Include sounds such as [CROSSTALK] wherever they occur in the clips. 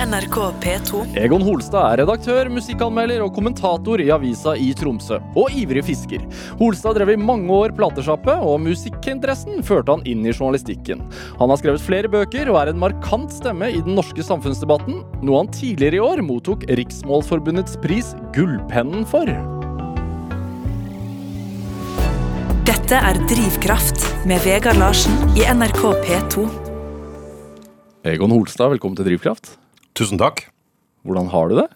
NRK P2. Egon Holstad er redaktør, musikkanmelder og kommentator i avisa i Tromsø. Og ivrig fisker. Holstad drev i mange år platesjappe, og musikkinteressen førte han inn i journalistikken. Han har skrevet flere bøker og er en markant stemme i den norske samfunnsdebatten, noe han tidligere i år mottok Riksmålforbundets pris Gullpennen for. Dette er Drivkraft med Vegard Larsen i NRK P2. Egon Holstad, velkommen til Drivkraft. Tusen takk. Hvordan har du det?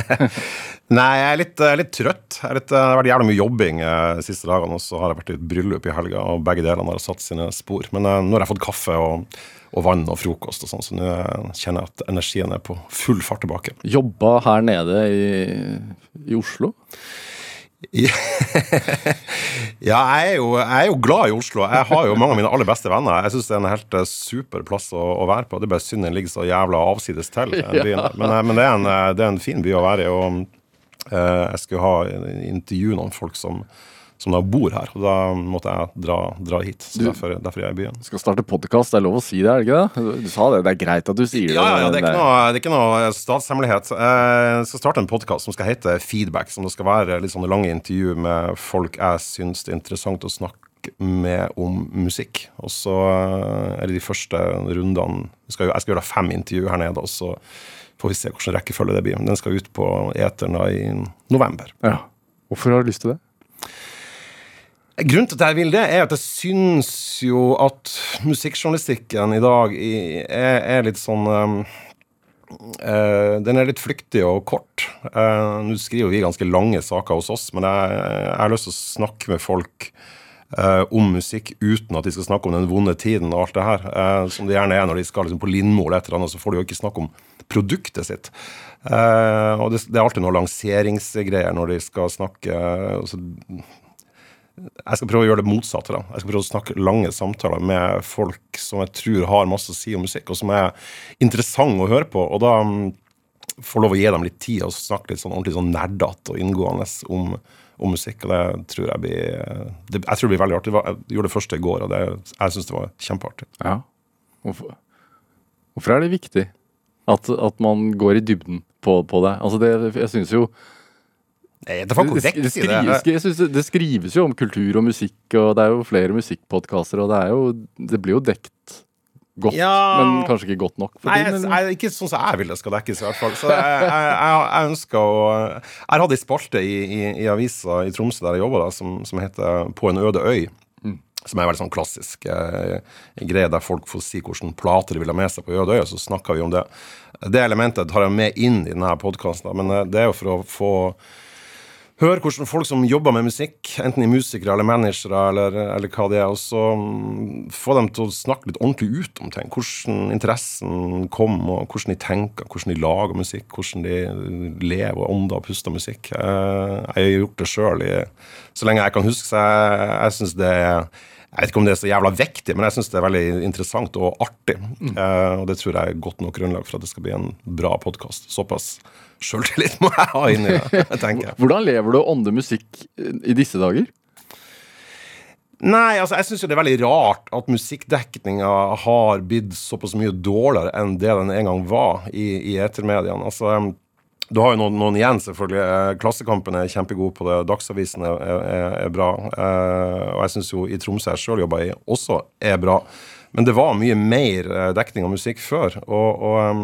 [LAUGHS] Nei, jeg er litt, eh, litt trøtt. Jeg er litt, det har vært jævlig mye jobbing eh, de siste dagene, og så har jeg vært i et bryllup i helga, og begge delene har satt sine spor. Men eh, nå har jeg fått kaffe og, og vann og frokost og sånn, så nå eh, kjenner jeg at energien er på full fart tilbake. Jobba her nede i, i Oslo? [LAUGHS] ja, jeg er, jo, jeg er jo glad i Oslo. Jeg har jo mange av mine aller beste venner. Jeg syns det er en helt eh, super plass å, å være på. Det er bare synd den ligger så jævla avsides til. [LAUGHS] byen. Men, eh, men det, er en, eh, det er en fin by å være i. Og uh, jeg skulle ha intervju noen folk som, som da bor her, og da måtte jeg dra, dra hit. Så Du- derfor, derfor er jeg i byen. Du skal starte podkast, det er lov å si det, er det ikke det? Du sa det, det er greit at du sier det. Ja, ja, det er ikke noe, det er ikke noe statshemmelighet. Jeg skal starte en podkast som skal hete Feedback, som det skal være litt sånne lange intervju med folk jeg syns det er interessant å snakke med om musikk. Og så eh, er det de første rundene Jeg skal, jo- jeg skal gjøre fem intervju her nede, og så får vi se hvilken rekkefølge det blir. Den skal ut på eteren i november. Ja. Hvorfor har du lyst til det? Grunnen til at jeg vil det, er at jeg syns jo at musikkjournalistikken i dag er, er litt sånn um, uh, Den er litt flyktig og kort. Uh, Nå skriver vi ganske lange saker hos oss, men jeg, jeg har lyst til å snakke med folk uh, om musikk uten at de skal snakke om den vonde tiden og alt det her. som det gjerne er når de skal liksom, på Lindmo eller et eller annet, så får de jo ikke snakke om produktet sitt. Og det, det er alltid noen lanseringsgreier når de skal snakke uh, jeg skal prøve å gjøre det motsatte. da. Jeg skal prøve å snakke lange samtaler med folk som jeg tror har masse å si om musikk, og som er interessante å høre på. Og da mm, få lov å gi dem litt tid og snakke litt sånn ordentlig sånn nerdete og inngående om, om musikk. Og det tror jeg blir det, Jeg tror det blir veldig artig. Jeg gjorde det første i går, og det, jeg syns det var kjempeartig. Ja. Hvorfor, hvorfor er det viktig at, at man går i dybden på, på det? Altså det, jeg synes jo Nei, det var det, skrives, det skrives jo om kultur og musikk, og det er jo flere musikkpodkaster, og det er jo Det blir jo dekt godt, Ja. men kanskje ikke godt nok. Nei, din, jeg, jeg, ikke sånn som jeg vil det skal dekkes, i hvert fall. Så jeg, jeg, jeg, ønsker å Jeg har hatt ei spalte i, i, i avisa i Tromsø der jeg jobber, da, som, som heter På en øde øy. Som er veldig sånn klassisk eh, greie der folk får si hvilke plater de vil ha med seg på øde øy, og så snakker vi om det. Det elementet tar jeg med inn i denne podkasten, men eh, det er jo for å få høre hvordan folk som jobber med musikk, enten de er musikere eller managere eller, eller hva det er, og så mm, få dem til å snakke litt ordentlig ut om ting. Hvordan interessen kom, og hvordan de tenker, hvordan de lager musikk, hvordan de lever og ånder og puster musikk. Eh, Jeg har gjort det sjøl så lenge jeg kan huske, så jeg, jeg syns det er jeg vet ikke om det er så jævla vektig, men jeg syns det er veldig interessant og artig. Eh, og det tror jeg er godt nok grunnlag for at det skal bli en bra podkast. Såpass sjøltillit må jeg ha inni det, tenker jeg. [LAUGHS] Hvordan lever du og ånder musikk eh, i disse dager? Nei, altså jeg syns det er veldig rart at musikkdekninga har blitt såpass mye dårligere enn det den en gang var i, i etermediene. Altså, du har jo noen, noen igjen, selvfølgelig. Eh, Klassekampen er kjempegod på det. Dagsavisen er, er, er bra. Eh, og jeg syns jo i Tromsø jeg sjøl jobber i, også er bra. Men det var mye mer eh, dekning av musikk før. Og, og em,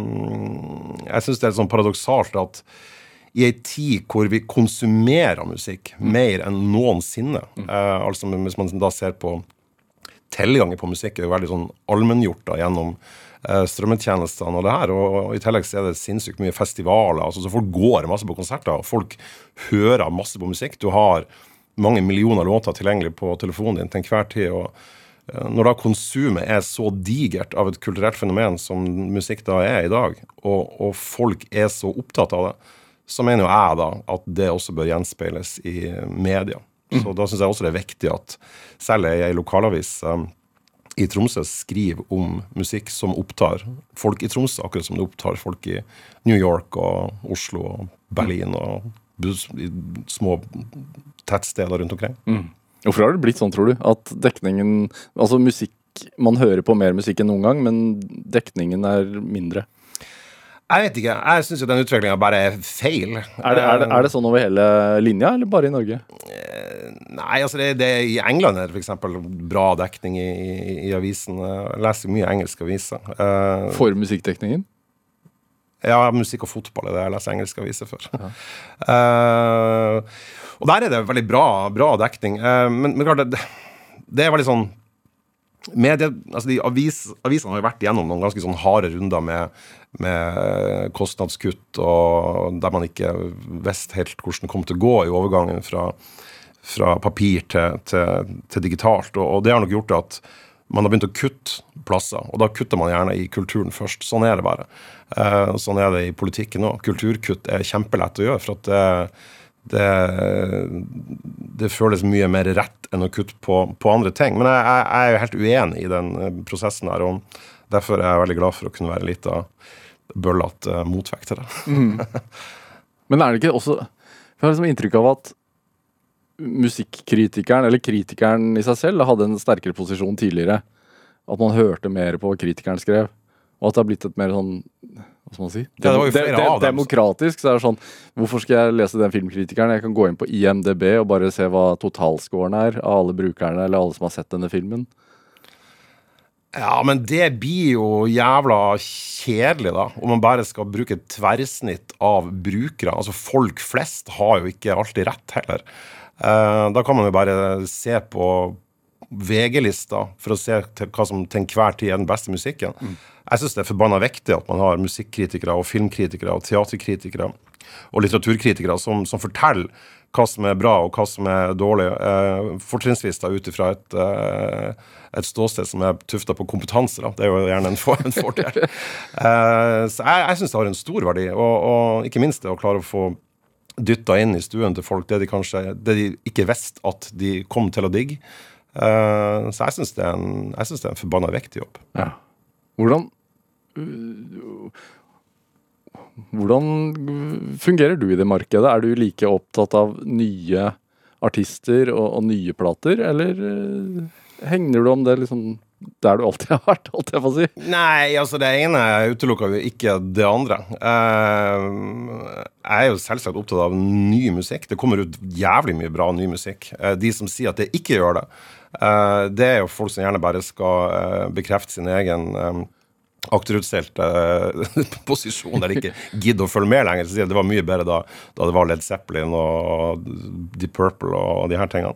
jeg syns det er litt sånn paradoksalt at i ei tid hvor vi konsumerer musikk mer enn noensinne. Eh, altså Hvis man da ser på tilgangen på musikk, er jo veldig sånn allmenngjort gjennom strømmetjenestene og det her. Og, og i tillegg er det sinnssykt mye festivaler. altså så Folk går masse på konserter, og folk hører masse på musikk. Du har mange millioner låter tilgjengelig på telefonen din til enhver tid. og eh, når da konsumet er så digert av et kulturelt fenomen som musikk da er i dag, og, og folk er så opptatt av det, så mener jo jeg da at det også bør gjenspeiles i media. Så da syns jeg også det er viktig at selv ei lokalavis um, i Tromsø skriver om musikk som opptar folk i Tromsø, akkurat som det opptar folk i New York og Oslo og Berlin og små tettsteder rundt omkring. Hvorfor har det blitt sånn, tror du? At dekningen Altså musikk Man hører på mer musikk enn noen gang, men dekningen er mindre. Jeg vet ikke. Jeg syns den utviklinga bare er feil. Er det, er, det, er det, sånn over hele linja, eller bare i Norge? Nei, altså det, det I England er det f.eks. bra dekning i, i, i, avisen. Jeg leser mye engelske aviser. Uh, for musikkdekningen? Ja, musikk og fotball er det jeg leser engelske aviser for. Ja. Uh, og der er det veldig bra, bra dekning. Uh, men, men klart, det, det er veldig sånn Medie, altså avis, Avisene har jo vært gjennom noen ganske sånn harde runder med, med kostnadskutt, og der man ikke visste helt hvordan det kom til å gå i overgangen fra, fra papir til, til, til digitalt. Og, og, det har nok gjort at man har begynt å kutte plasser, og da kutter man gjerne i kulturen først. Sånn er det bare. Eh, sånn er det i politikken òg. Kulturkutt er kjempelett å gjøre. for at det det, det, føles mye mer rett enn å kutte på, på andre ting. Men jeg, jeg, jeg, er jo helt uenig i den eh, prosessen her. og Derfor er jeg veldig glad for å kunne være litt av bøllete uh, motvekt til det. mm. [LAUGHS] Men er det ikke også Jeg har liksom inntrykk av at musikkritikeren, eller kritikeren i seg selv, hadde en sterkere posisjon tidligere. At man hørte mer på hva kritikeren skrev. Og at det har blitt et mer sånn hva skal man si? Ja, det de, de. Demokratisk. så er det sånn, Hvorfor skal jeg lese den filmkritikeren? Jeg kan gå inn på IMDb og bare se hva totalscoren er av alle brukerne eller alle som har sett denne filmen. Ja, men det blir jo jævla kjedelig, da. Om man bare skal bruke et tverrsnitt av brukere. Altså, folk flest har jo ikke alltid rett heller. Uh, da kan man jo bare se på VG-lista for å se hva som til enhver tid er den beste musikken. Mm. Jeg syns det er forbanna viktig at man har musikkritikere og filmkritikere og teaterkritikere og litteraturkritikere som, som forteller hva som er bra og hva som er dårlig. Eh, fortrinnsvis ut ifra et, eh, et, ståsted som er tufta på kompetanse. Da. Det er jo gjerne en, for, en fordel. [LAUGHS] eh, så jeg, jeg syns det har en stor verdi, og, og, ikke minst det å klare å få dytta inn i stuen til folk det de kanskje det de ikke visste at de kom til å digge. Uh, så jeg syns det, det, er en forbanna viktig jobb. Ja. Hvordan hvordan fungerer du i det markedet? Er du like opptatt av nye artister og, og nye plater, eller uh, hegner du om det liksom der du alltid har vært, holdt jeg på å si? Nei, altså det ene utelukker jo ikke det andre. Uh, jeg er jo selvsagt opptatt av ny musikk. Det kommer ut jævlig mye bra ny musikk. Uh, de som sier at det ikke gjør det, uh, det er jo folk som gjerne bare skal bekrefte sin egen akterutstilt uh, [LAUGHS] posisjon der de ikke gidder å følge med lenger. Så det var mye bedre da, da det var Led Zeppelin og Deep Purple og de her tingene.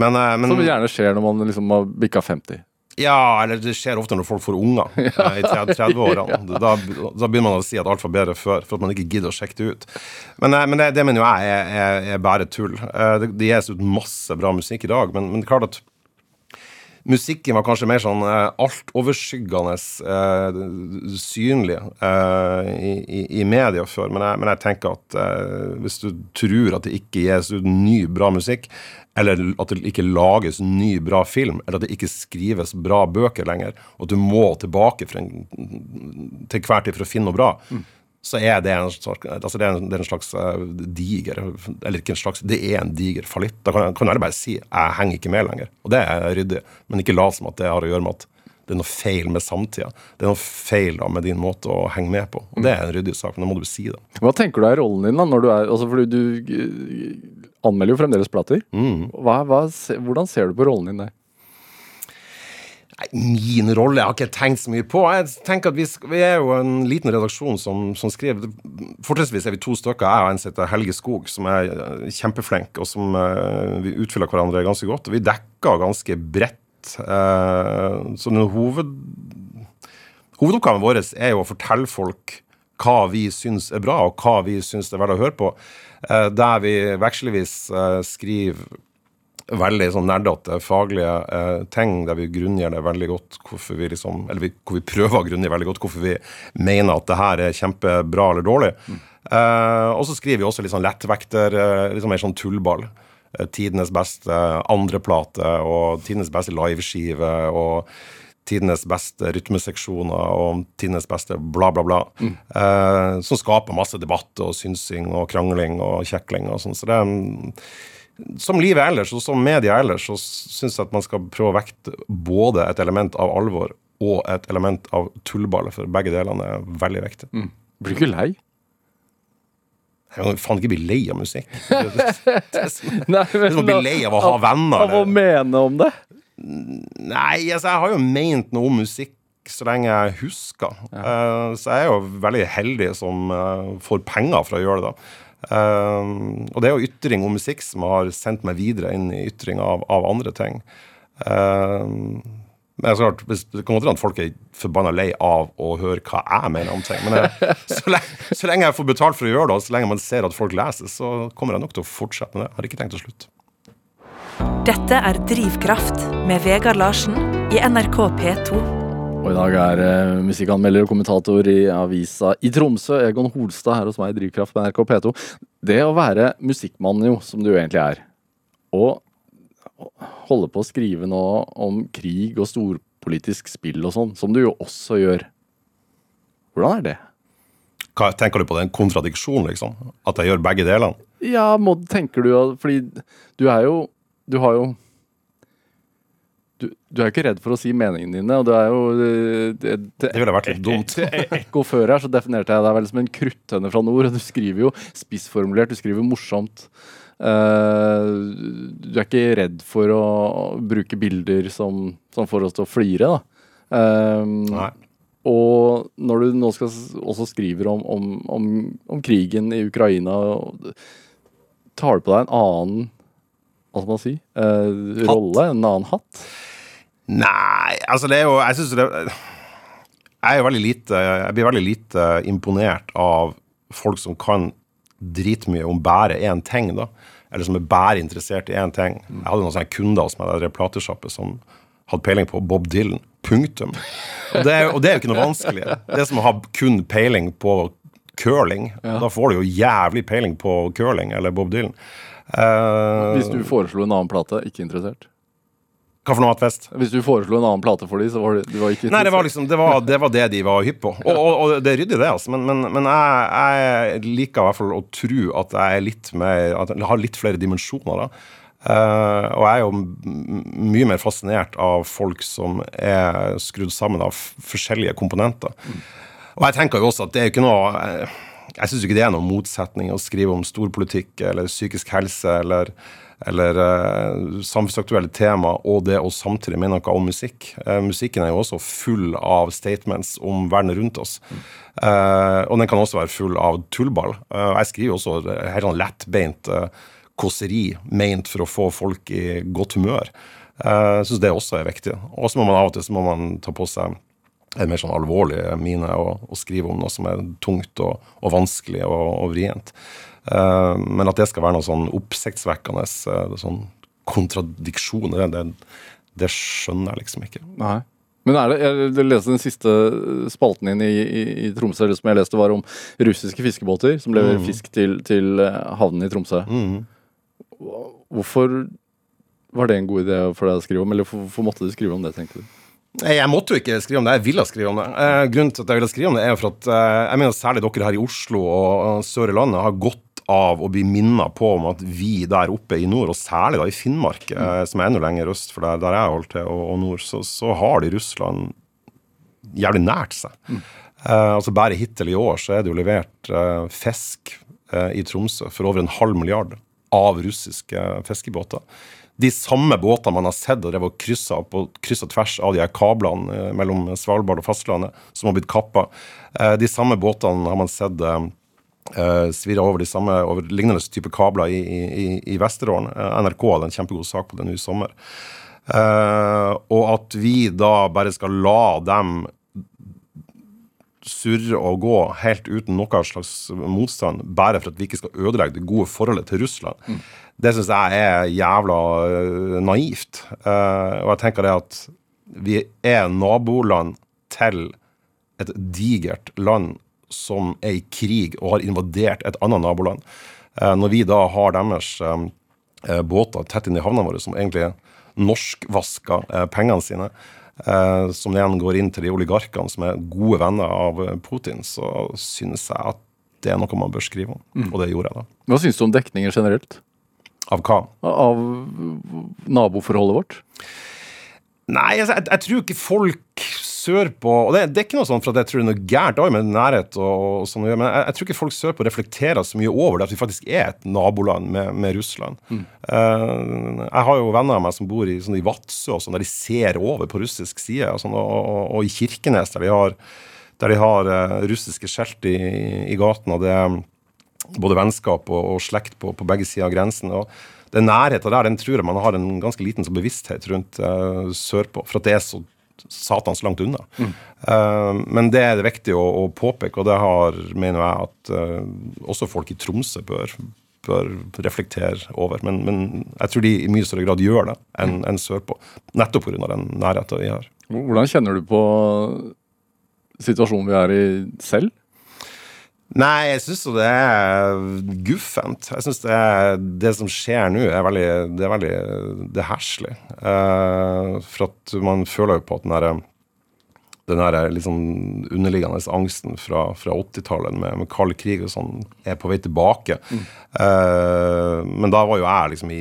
Men, uh, men, Som gjerne skjer når man liksom har bikka 50. Ja, eller det skjer ofte når folk får unger [LAUGHS] ja. uh, i 30-årene. [LAUGHS] Da, da, begynner man å si at alt var bedre før, for at man ikke gidder å sjekke det ut. Men, men det, det, mener jo jeg er, er, er bare tull. det, det gis ut masse bra musikk i dag, men, men det klart at musikken var kanskje mer sånn uh, altoverskyggende eh, synlig eh, i, i, i, media før. Men jeg, men jeg tenker at eh, hvis du tror at det ikke gis ut ny, bra musikk, eller at det ikke lages ny, bra film, eller at det ikke skrives bra bøker lenger, og at du må tilbake en, til hver tid for å finne noe bra, mm så er det en slags, altså det er en, det er en slags uh, diger Eller ikke en slags, det er en diger fallitt. Da kan, kan du bare si 'jeg henger ikke med lenger'. Og det er ryddig. Men ikke lat som at det har å gjøre med at det er noe feil med samtida. Det er noe feil da med din måte å henge med på. Og det er en ryddig sak, men da må du si det. Hva tenker du er rollen din da, når du er altså fordi du eh, anmelder jo fremdeles plater. Mm. Hva, hva, hvordan ser du på rollen din der? Min rolle jeg har ikke tenkt så mye på. Jeg tenker at Vi, vi er jo en liten redaksjon som, som skriver. Fortrinnsvis er vi to stykker. Jeg og en som heter Helge Skog, som er eh, kjempeflink, og som uh, vi utfyller hverandre ganske godt. Og vi dekker ganske bredt. Uh, så den hoved, hovedoppgaven vår er jo å fortelle folk hva vi syns er bra, og hva vi syns er verdt å høre på. Uh, der vi vekslevis skriver veldig sånn nerdete faglige eh, ting der vi grunngir det veldig godt hvorfor vi liksom Eller vi, hvor vi prøver å grunngi veldig godt hvorfor vi mener at det her er kjempebra eller dårlig. Mm. Eh, og så skriver vi også litt sånn lettvekter, eh, litt sånn mer sånn tullball. Eh, tidenes beste andreplate og tidenes beste liveskive og tidenes beste rytmeseksjoner og tidenes beste bla, bla, bla. Mm. Eh, som skaper masse debatt og synsing og krangling og kjekling og sånn. Så det er som livet ellers, og som media ellers, så syns jeg at man skal prøve å vekte både et element av alvor og et element av tullball, for begge delene er veldig viktig. Mm. Blir du ikke lei? Jeg kan faen ikke bli lei av musikk. [LAUGHS] Det, det, det, det lei av å ha venner. Av å eller- mene om det? Nei, altså, jeg har jo ment noe om musikk så lenge jeg husker. Eh, så jeg er jo veldig heldig som eh, får penger for å gjøre det. Eh, og det er jo ytring om musikk som har sendt meg videre inn i ytring av, av andre ting. Uh, men klart, det kan godt hende at folk er forbanna lei av å høre hva jeg mener om ting. Men jeg, [LAUGHS] så, lenge, så lenge jeg får betalt for å gjøre det, og så lenge man ser at folk leser, så kommer jeg nok til å fortsette med det. Jeg har ikke tenkt å slutte. Dette er Drivkraft med Vegard Larsen i NRK P2. Og i dag er eh, musikkanmelder og kommentator i avisa i Tromsø, Egon Holstad, her hos meg i Drivkraft med NRK P2. Det å være musikkmann, jo, som du egentlig er, og holde på å skrive nå om krig og storpolitisk spill og sånn, som du jo også gjør. Hvordan er det? Hva, tenker du på den kontradiksjonen, liksom? At jeg gjør begge delene? Ja, må, tenker du Fordi du er jo Du har jo du, du er jo ikke redd for å si meningene dine, og du er jo Det, det, Det ville vært litt dumt. [LAUGHS] Ekko før her så definerte jeg deg vel som en kruttønne fra nord. og Du skriver jo spissformulert, du skriver morsomt. Uh, du er ikke redd for å bruke bilder som, som får oss til å flire, da. Eh, Nei. og når du nå skal også skriver om, om, om, om krigen i Ukraina, tar du på deg en annen hva skal man si, eh, rolle, en annen hatt? Nei, altså det er jo Jeg syns det Jeg er veldig lite Jeg blir veldig lite imponert av folk som kan dritmye om bare én ting, da. Eller som er bare interessert i én ting. Jeg hadde noen sånne kunder hos meg der platesjappe som hadde peiling på Bob Dylan. Punktum. Og det, er, og det er jo ikke noe vanskelig. Det er som å ha kun peiling på curling. Da får du jo jævlig peiling på curling eller Bob Dylan. Eh, Hvis du foreslo en annen plate, ikke interessert? hva for noe, Fest? Hvis du foreslo en annen plate for dem, så var du, du var ikke Nei, det var liksom det var det, var det de var hypp på. Og, og, og det er ryddig, det, altså. Men, men, men jeg, jeg liker i hvert fall å tro at jeg er litt mer At jeg har litt flere dimensjoner, da. Uh, og jeg er jo mye mer fascinert av folk som er skrudd sammen av forskjellige komponenter. Og jeg tenker jo også at det er ikke noe eh, Jeg syns ikke det er noen motsetning å skrive om storpolitikk eller psykisk helse eller eller uh, samfunnsaktuelle tema, og det å samtidig mene noe om musikk. Uh, musikken er jo også full av statements om verden rundt oss. Uh, og den kan også være full av tullball. Jeg skriver jo også helt sånn lettbeint kåseri meint for å få folk i godt humør. Jeg syns det også er viktig. Og så må man av og til ta på seg en mer sånn alvorlig mine å, å, skrive om noe som er tungt og, og vanskelig og, og vrient. Uh, men at det skal være noe sånn oppsiktsvekkende uh, sånn kontradiksjon, det, det, skjønner jeg liksom ikke. Nei. Men er det, jeg leste den siste spalten din i, i, i Tromsø, som jeg leste var om russiske fiskebåter som leverer fisk til, til eh, havnen i Tromsø. Hvorfor var det en god idé for deg å skrive om, eller hvorfor hvorfor måtte du skrive om det, tenkte du? Jeg måtte jo ikke skrive om det, jeg ville skrive om det. Eh, grunnen til at jeg ville skrive om det, er for at eh, jeg mener særlig dere her i Oslo og, sør i landet har godt av å bli minnet på om at vi der oppe i nord, og særlig da i Finnmark, mm. som er enda lenger øst for der, der jeg holdt til, og, og nord, så, så har de Russland jævlig nært seg. Eh, altså Bare hittil i år så er det jo levert eh, fisk eh, i Tromsø for over en halv milliard av russiske fiskebåter. De samme båtene man har sett og drevet kryssa på kryss og tvers av de her kablene eh, mellom Svalbard og fastlandet, som har blitt kappa. Eh, de samme båtene har man sett eh, eh, over de samme over lignende type kabler i, i, i Vesterålen. NRK hadde en kjempegod sak på det nå i sommer. Og at vi da bare skal la dem surre og gå helt uten noen slags motstand, bare for at vi ikke skal ødelegge det gode forholdet til Russland, det syns jeg er jævla øh, naivt. Uh, og jeg tenker det at vi er naboland til et digert land som er i krig og har invadert et annet naboland. Uh, når vi da har deres eh, båter tett inn i havnene våre, som egentlig norskvasker uh, pengene sine, som igjen går inn til de oligarkene som er gode venner av eh, Putin, så synes jeg at det er noe man bør skrive om. Og det gjorde jeg da. Hva syns du om dekningen generelt? Av hva? Av naboforholdet vårt? Nei, jeg, jeg, jeg tror ikke folk sørpå Og det, det er ikke noe sånn for at jeg tror det er noe gærent det med nærhet og, og sånn men jeg, jeg tror ikke folk sørpå reflekterer så mye over det at vi faktisk er et naboland med, med Russland. Mm. Uh, jeg har jo venner av meg som bor i, sånn, i Vadsø, og sånn, der de ser over på russisk side, og, sånn, og, og, og i Kirkenes, der de har, der de har uh, russiske skjelt i, i gaten. og det er både vennskap og, og slekt på, på, begge sider av grensen. og den nærheten der den tror jeg man har en ganske liten sånn bevissthet rundt uh, sørpå, for at det er så satans langt unna. Mm. Uh, men det er det viktig å, å, påpeke, og det har, mener jeg, at uh, også folk i Tromsø bør, bør reflektere over. Men, men, jeg tror de i mye større grad gjør det enn en sørpå. Nettopp pga. den nærheten vi har. Hvordan kjenner du på situasjonen vi er i selv? Nei, jeg syns jo det er guffent. Jeg syns det, det, som skjer nå, er veldig Det er veldig det er herselig. Uh, for at man føler jo på at den derre den der liksom underliggende angsten fra, fra 80-tallet med, med kald krig og sånn, er på vei tilbake. Mm. Uh, men da var jo jeg liksom i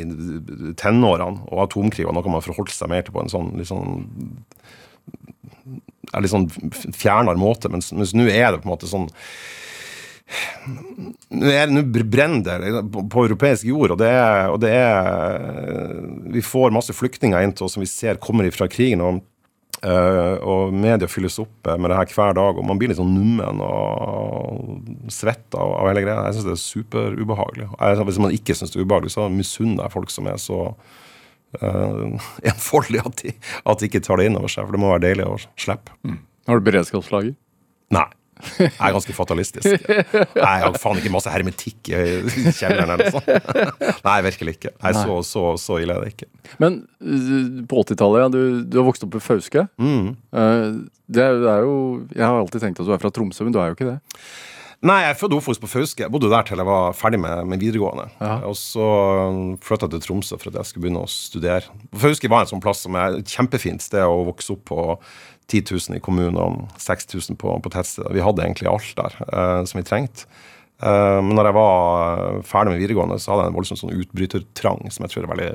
tenårene, og atomkrig var noe man forholdt seg mer til på en sånn litt sånn litt sånn fjernere måte. Mens, mens nå er det på en måte sånn nå brenner det på europeisk jord, og det, er, og det er Vi får masse flyktninger inn til oss som vi ser kommer fra krigen. og Uh, og media fylles opp med det her hver dag, og man blir litt sånn nummen og svett av, av, hele greia. Jeg syns det er superubehagelig. Hvis man ikke syns det er ubehagelig, så misunner jeg folk som er så uh, [LAUGHS] enfoldige at de, at de ikke tar det inn over seg. For det må være deilig å slippe. Mm. Har du beredskapslager? Nei. Jeg er ganske fatalistisk. Jeg har faen ikke masse hermetikk i kjelleren eller sånn. Nei, virkelig ikke. Nei, så, så, så, ille er det ikke. Men eh, på 80-tallet, ja, du, du, har vokst opp i Fauske. Mm. Det, det, det, er jo Jeg har alltid tenkt at du er fra Tromsø, men du er jo ikke det. Nei, jeg er født og oppvokst på Fauske. Jeg bodde der til jeg var ferdig med, med videregående. Ja. Og så flytta jeg til Tromsø for at jeg skulle begynne å studere. Fauske var en sånn plass som er et kjempefint sted å vokse opp på. 10 000 i kommunen 6000 på, på tettstedet. Vi hadde egentlig alt der eh, som vi trengte. Uh, men når jeg var ferdig med videregående, så hadde jeg en voldsom sånn utbrytertrang som jeg tror er veldig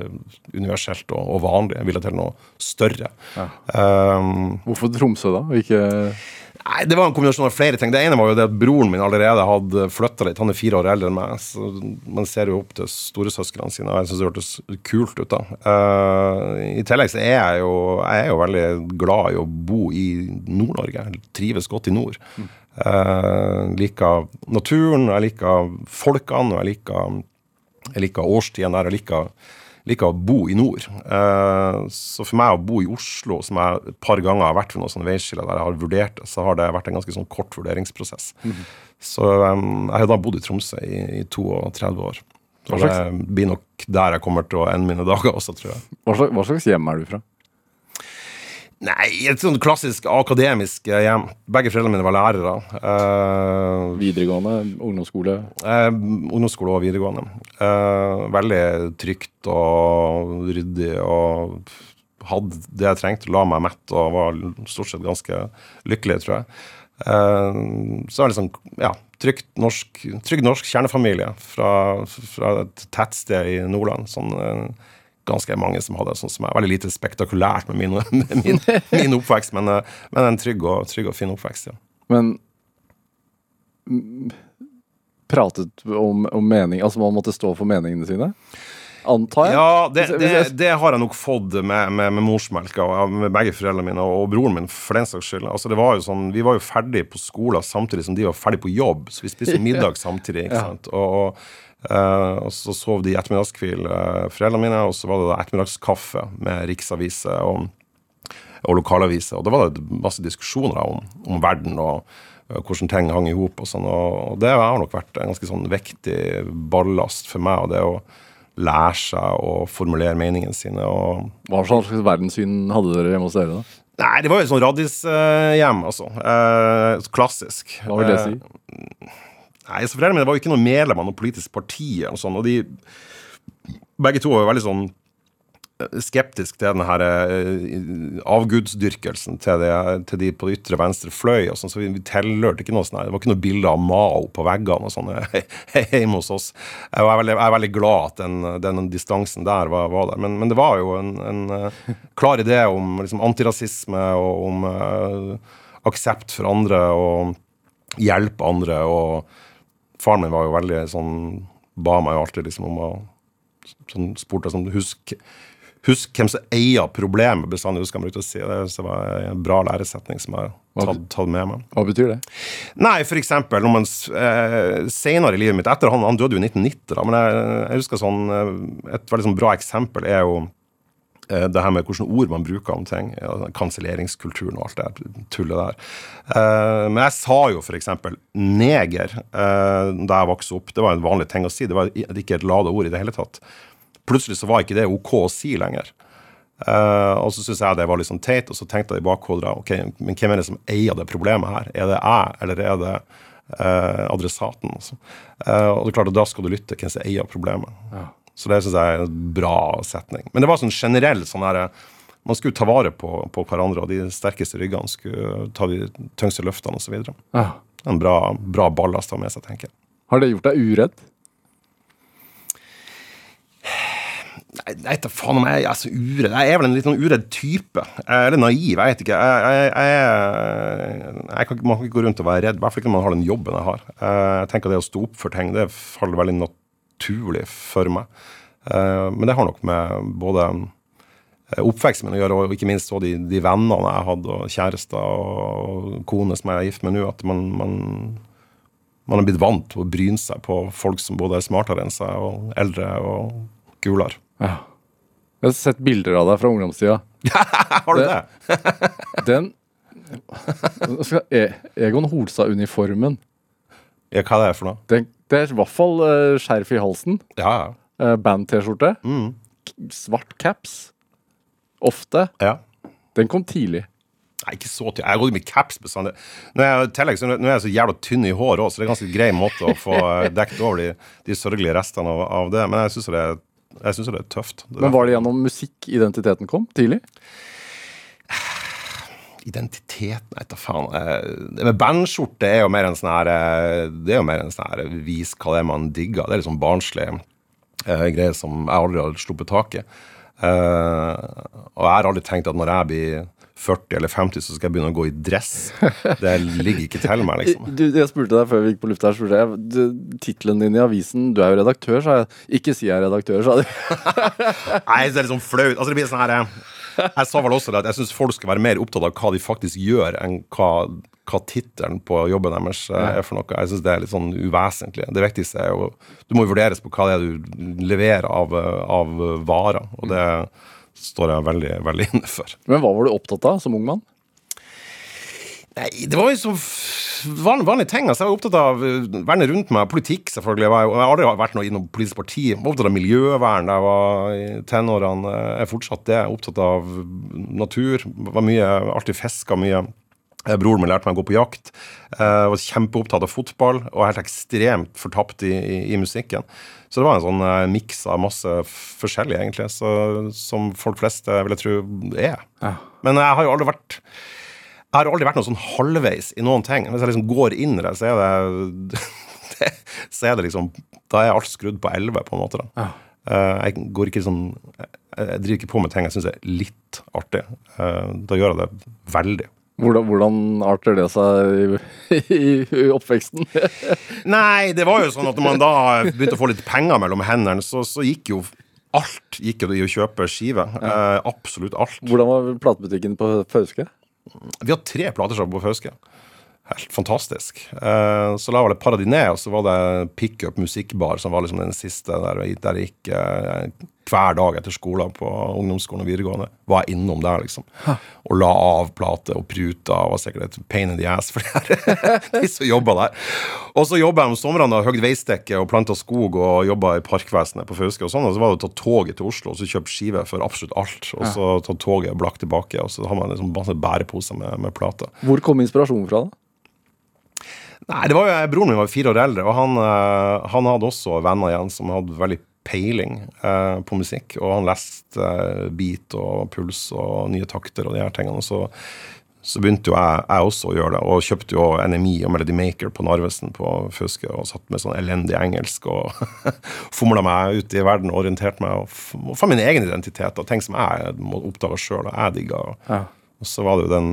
universelt og, og vanlig. Jeg ville til noe større. Ja. Um, Hvorfor Tromsø, da? Ikke Nei, Det var en kombinasjon av flere ting. Det ene var jo det at broren min allerede hadde flytta litt. Han er fire år eldre enn meg. så Man ser jo opp til storesøsknene sine, og jeg syns det hørtes kult ut. da. Uh, I tillegg så er jeg jo, jeg er jo veldig glad i å bo i Nord-Norge. Jeg trives godt i nord. Mm. Uh, liker naturen, jeg liker folkene, og jeg liker, jeg liker årstiden der. jeg liker liker å bo i nord. Eh, så for meg å bo i Oslo, som jeg et par ganger har vært ved noen veiskiller der jeg har vurdert det, så har det vært en ganske sånn kort vurderingsprosess. Mm. Så um, jeg har da bodd i Tromsø i, i 32 år. Så det blir nok der jeg kommer til å ende mine dager også, tror jeg. Hva slags, hva slags hjem er du fra? Nei, et sånn klassisk akademisk hjem. Begge foreldrene mine var lærere. Uh, videregående? Ungdomsskole? Uh, ungdomsskole og videregående. Uh, veldig trygt og ryddig og hadde det jeg trengte. La meg mett og var stort sett ganske lykkelig, tror jeg. så er det sånn, ja, trygt norsk, trygg norsk kjernefamilie fra, fra et tettsted i Nordland. sånn ganske mange som hadde sånn som er veldig lite spektakulært med min, [LAUGHS] med min, min oppvekst, men, eh, men, en trygg og, trygg og fin oppvekst, ja. Men pratet om, om mening Altså man måtte stå for meningene sine? Antar jeg? Ja, det, det, det har jeg nok fått med, med, med morsmelka med begge foreldrene mine og, og broren min, for den saks skyld. Altså, det var jo sånn, vi var jo ferdig på skolen samtidig som de var ferdig på jobb, så vi spiste [LAUGHS] middag samtidig. ikke sant? Og, og Uh, og så sov de i ettermiddagskvil, uh, foreldrene mine, og så var det da ettermiddagskaffe med riksaviser og, og lokalaviser. Og da var det masse diskusjoner om, om verden og uh, hvordan ting hang i hop. Og, sånn, og, det har nok vært en ganske sånn viktig ballast for meg. og det å lære seg å formulere meningene sine. Hva slags verdenssyn hadde dere hjemme hos dere? da? Nei, det var jo sånn radishjem, altså. klassisk. Hva vil det si? Nei, så Foreldrene mine var jo ikke noen medlem av noe politisk parti. og sånn, og de begge to var jo veldig sånn skeptisk til den her eh, avgudsdyrkelsen til, det, til de på det ytre venstre fløy. og sånn, så Vi, vi tilhørte ikke noe sånn her, Det var ikke noe bilde av Mao på veggene og sånn [LAUGHS] hjemme hos oss. Jeg er veldig, jeg er veldig glad at den, den distansen der var, var der. Men, men, det var jo en, en uh, klar idé om liksom, antirasisme og om uh, aksept for andre og hjelpe andre. og Faren min var jo veldig sånn Ba meg jo alltid liksom om å sånn spurte sånn, husk Husk hvem som eier problemet, bestandig husker han brukte å si. Det, det var en bra læresetning som jeg har tatt, tatt, med meg. Hva betyr det? Nei, for eksempel når man eh, senere i livet mitt Etter han, han døde jo i 1990, da, men jeg, jeg husker sånn eh, Et veldig sånn bra eksempel er jo det her med hvilke ord man bruker om ting. Kanselleringskulturen og alt det tullet der. Uh, men jeg sa jo f.eks. neger uh, da jeg vokste opp. Det var en vanlig ting å si. Det var ikke et lada ord i det hele tatt. Plutselig så var ikke det OK å si lenger. Og så syntes jeg det var litt sånn teit, og så tenkte jeg i bakhodet ok, men hvem er det som eier det problemet her? Er det jeg, eller er det adressaten? Altså? Og det er klart da skal du lytte hvem som eier problemet. Ja. Så det syns jeg er en bra setning. Men det var sånn generell sånn herre man skulle ta vare på, på, hverandre, og de sterkeste ryggene skulle ta de tyngste løftene osv. Ja. En bra, bra ballast å ha med seg, tenker jeg. Har det gjort deg uredd? Nei, da faen om jeg er så uredd. Jeg er vel en litt sånn uredd type. Eller naiv, jeg vet ikke. Jeg, jeg, jeg, jeg kan, man kan ikke gå rundt og være redd, i hvert fall ikke når man har den jobben jeg har. Eh, jeg tenker at det å stå opp for ting, det faller veldig naturlig for meg. Eh, men det har nok med både eh, oppveksten min å gjøre, og ikke minst de, de, vennene jeg hadde, og kjærester og kone som jeg er gift med nå, at man, man, man er blitt vant til å bryne seg på folk som både er smartere enn seg, og eldre og kulere. Ja. Jeg har sett bilder av deg fra ungdomstida. [LAUGHS] har du det? [LAUGHS] den Egon Holstad-uniformen. Ja, hva er det for noe? Det, det er i hvert fall uh, skjerf i halsen. Ja, ja. Uh, Band-T-skjorte. Mm. Svart caps. Ofte. Ja. Den kom tidlig. Nei, ikke så tidlig. Jeg har gått med caps bestandig. Nå er, jeg, tillegg, så, er jeg så jævla tynn i hår òg, så det er en ganske grei måte å få eh, dekket over de, de sørgelige restene av, av det. Men jeg syns det det er tøft. Det Men var det gjennom musikk identiteten kom tidlig? Identiteten Nei, ta faen. Eh, bandskjorte er jo mer en sånn her eh, Det er jo mer en sånn her vis hva det er man digger. Det er sånn barnslig uh, greie som jeg aldri har sluppet tak i. Uh, og jeg har aldri tenkt at når jeg blir 40 eller 50, så skal jeg begynne å gå i dress. Det ligger ikke til meg, liksom. [LAUGHS] Du, jeg spurte deg før vi gikk på lufta spurte jeg tittelen din i avisen Du er jo redaktør, sa jeg. Ikke si jeg er redaktør, sa du. [LAUGHS] Nei, det er litt sånn flaut. Altså, det blir sånn her eh, [LAUGHS] Jeg sa vel også det at jeg syns folk skal være mer opptatt av hva de faktisk gjør, enn hva, hva tittelen på jobben deres eh, er for noe. Jeg syns det er litt sånn uvesentlig. Det viktigste er jo Du må jo vurderes på hva det er du leverer av, av varer. Og det står jeg veldig, veldig [LAUGHS] inne for. Men hva var du opptatt av som ung mann? Nei, det var jo så vanlige, vanlige ting. Altså, jeg var opptatt av eh, verden rundt meg. Politikk, selvfølgelig. Jeg, var, jeg har aldri vært noe i noe politisk parti. Jeg var opptatt av miljøvern da jeg var i tenårene. Jeg er fortsatt det. Opptatt av natur. Var mye, alltid fiska mye. Eh, broren min lærte meg å gå på jakt. Jeg var kjempeopptatt av fotball og helt ekstremt fortapt i, i, i musikken. Så det var en sånn miks av masse forskjellig, egentlig, så, som folk flest vil jeg tro er. Ja. Men jeg har jo aldri vært jeg har aldri vært noe sånn halvveis i noen ting. Hvis jeg liksom går inn i det, så er det, [LAUGHS] så er det liksom Da er alt skrudd på 11, på en måte. da. Uh, jeg går ikke sånn Jeg driver ikke på med ting jeg syns er litt artig. Uh, da gjør jeg det veldig. Hvordan, hvordan, arter det seg i, [LAUGHS] i, i oppveksten? [LAUGHS] Nei, det var jo sånn at når man da begynte å få litt penger mellom hendene, så, så gikk jo alt gikk jo i å kjøpe skive. Ja. Eh, absolutt alt. Hvordan var platebutikken på Fauske? Vi har tre platesjapper på Fauske. Helt fantastisk. Eh, så la vel et par av de ned, og så var det Pickup musikkbar som var liksom den siste der, der jeg gikk eh, hver dag etter skolen på ungdomsskolen og videregående. Var jeg innom der, liksom. Og la av plate og pruta. Og var sikkert et pain in the ass for [LAUGHS] de som jobba der. Og så jobba jeg om somrene og høgd veistekke og planta skog og jobba i Parkvesenet på Fauske og sånn. Og så var det å ta toget til Oslo og så kjøpe skive for absolutt alt. Og så ta toget og blakk tilbake. Og så har man liksom masse bæreposer med, med plater. Hvor kom inspirasjonen fra, da? Nei, det var jo, Broren min var fire år eldre, og han, eh, han hadde også venner igjen som hadde veldig peiling eh, på musikk, og han leste eh, beat og puls og nye takter og de her tingene. Og så, så begynte jo jeg, jeg, også å gjøre det, og kjøpte jo NMI og Melody Maker på Narvesen på Fuske, og satt med sånn elendig engelsk og [LAUGHS] fomla meg ut i verden og orienterte meg og, og fant min egen identitet og ting som jeg må oppdage sjøl, og jeg digga. Ja. Og så var det jo den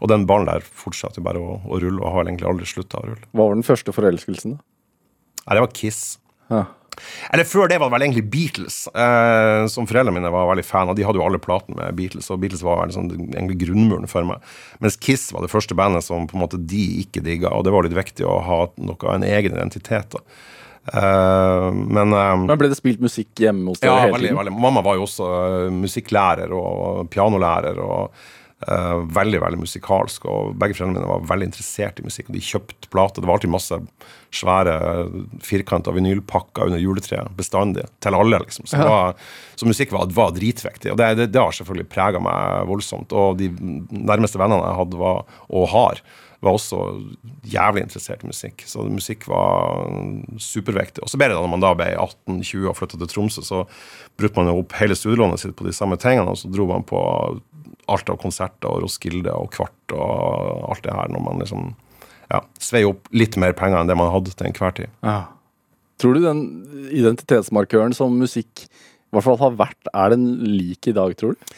og den ballen der fortsatte bare å, å, rulle, og har egentlig aldri slutta å rulle. Hva var den første forelskelsen, da? Nei, det var Kiss. Ja. Eller før det var det vel egentlig Beatles, eh, som foreldrene mine var veldig fan av. De hadde jo alle platene med Beatles, og Beatles var liksom, egentlig grunnmuren for meg. Mens Kiss var det første bandet som på en måte de ikke digga, og det var litt viktig å ha noe, en egen identitet. da. Uh, men, um, men Ble det spilt musikk hjemme hos deg ja, hele tiden? Veldig. Mamma var jo også uh, musikklærer og pianolærer. og Uh, veldig veldig musikalsk, og begge foreldrene mine var veldig interessert i musikk. og De kjøpte plater. Det var alltid masse svære firkanta vinylpakker under juletreet bestandig. Til alle, liksom. Så, ja. var, så musikk var, var, dritviktig. Og det, det, det har selvfølgelig prega meg voldsomt. Og de nærmeste vennene jeg hadde, var, og har, var også jævlig interessert i musikk. Så musikk var superviktig. Og så ble det da når man da ble 18-20 og flytta til Tromsø, så brukte man jo opp hele studielånet sitt på de samme tingene, og så dro man på alt av konserter og Roskilde og Kvart og alt det her, når man liksom ja, sveier opp litt mer penger enn det man hadde til enhver tid. Ja. Tror du den identitetsmarkøren som musikk i hvert fall har vært, er den lik i dag, tror du?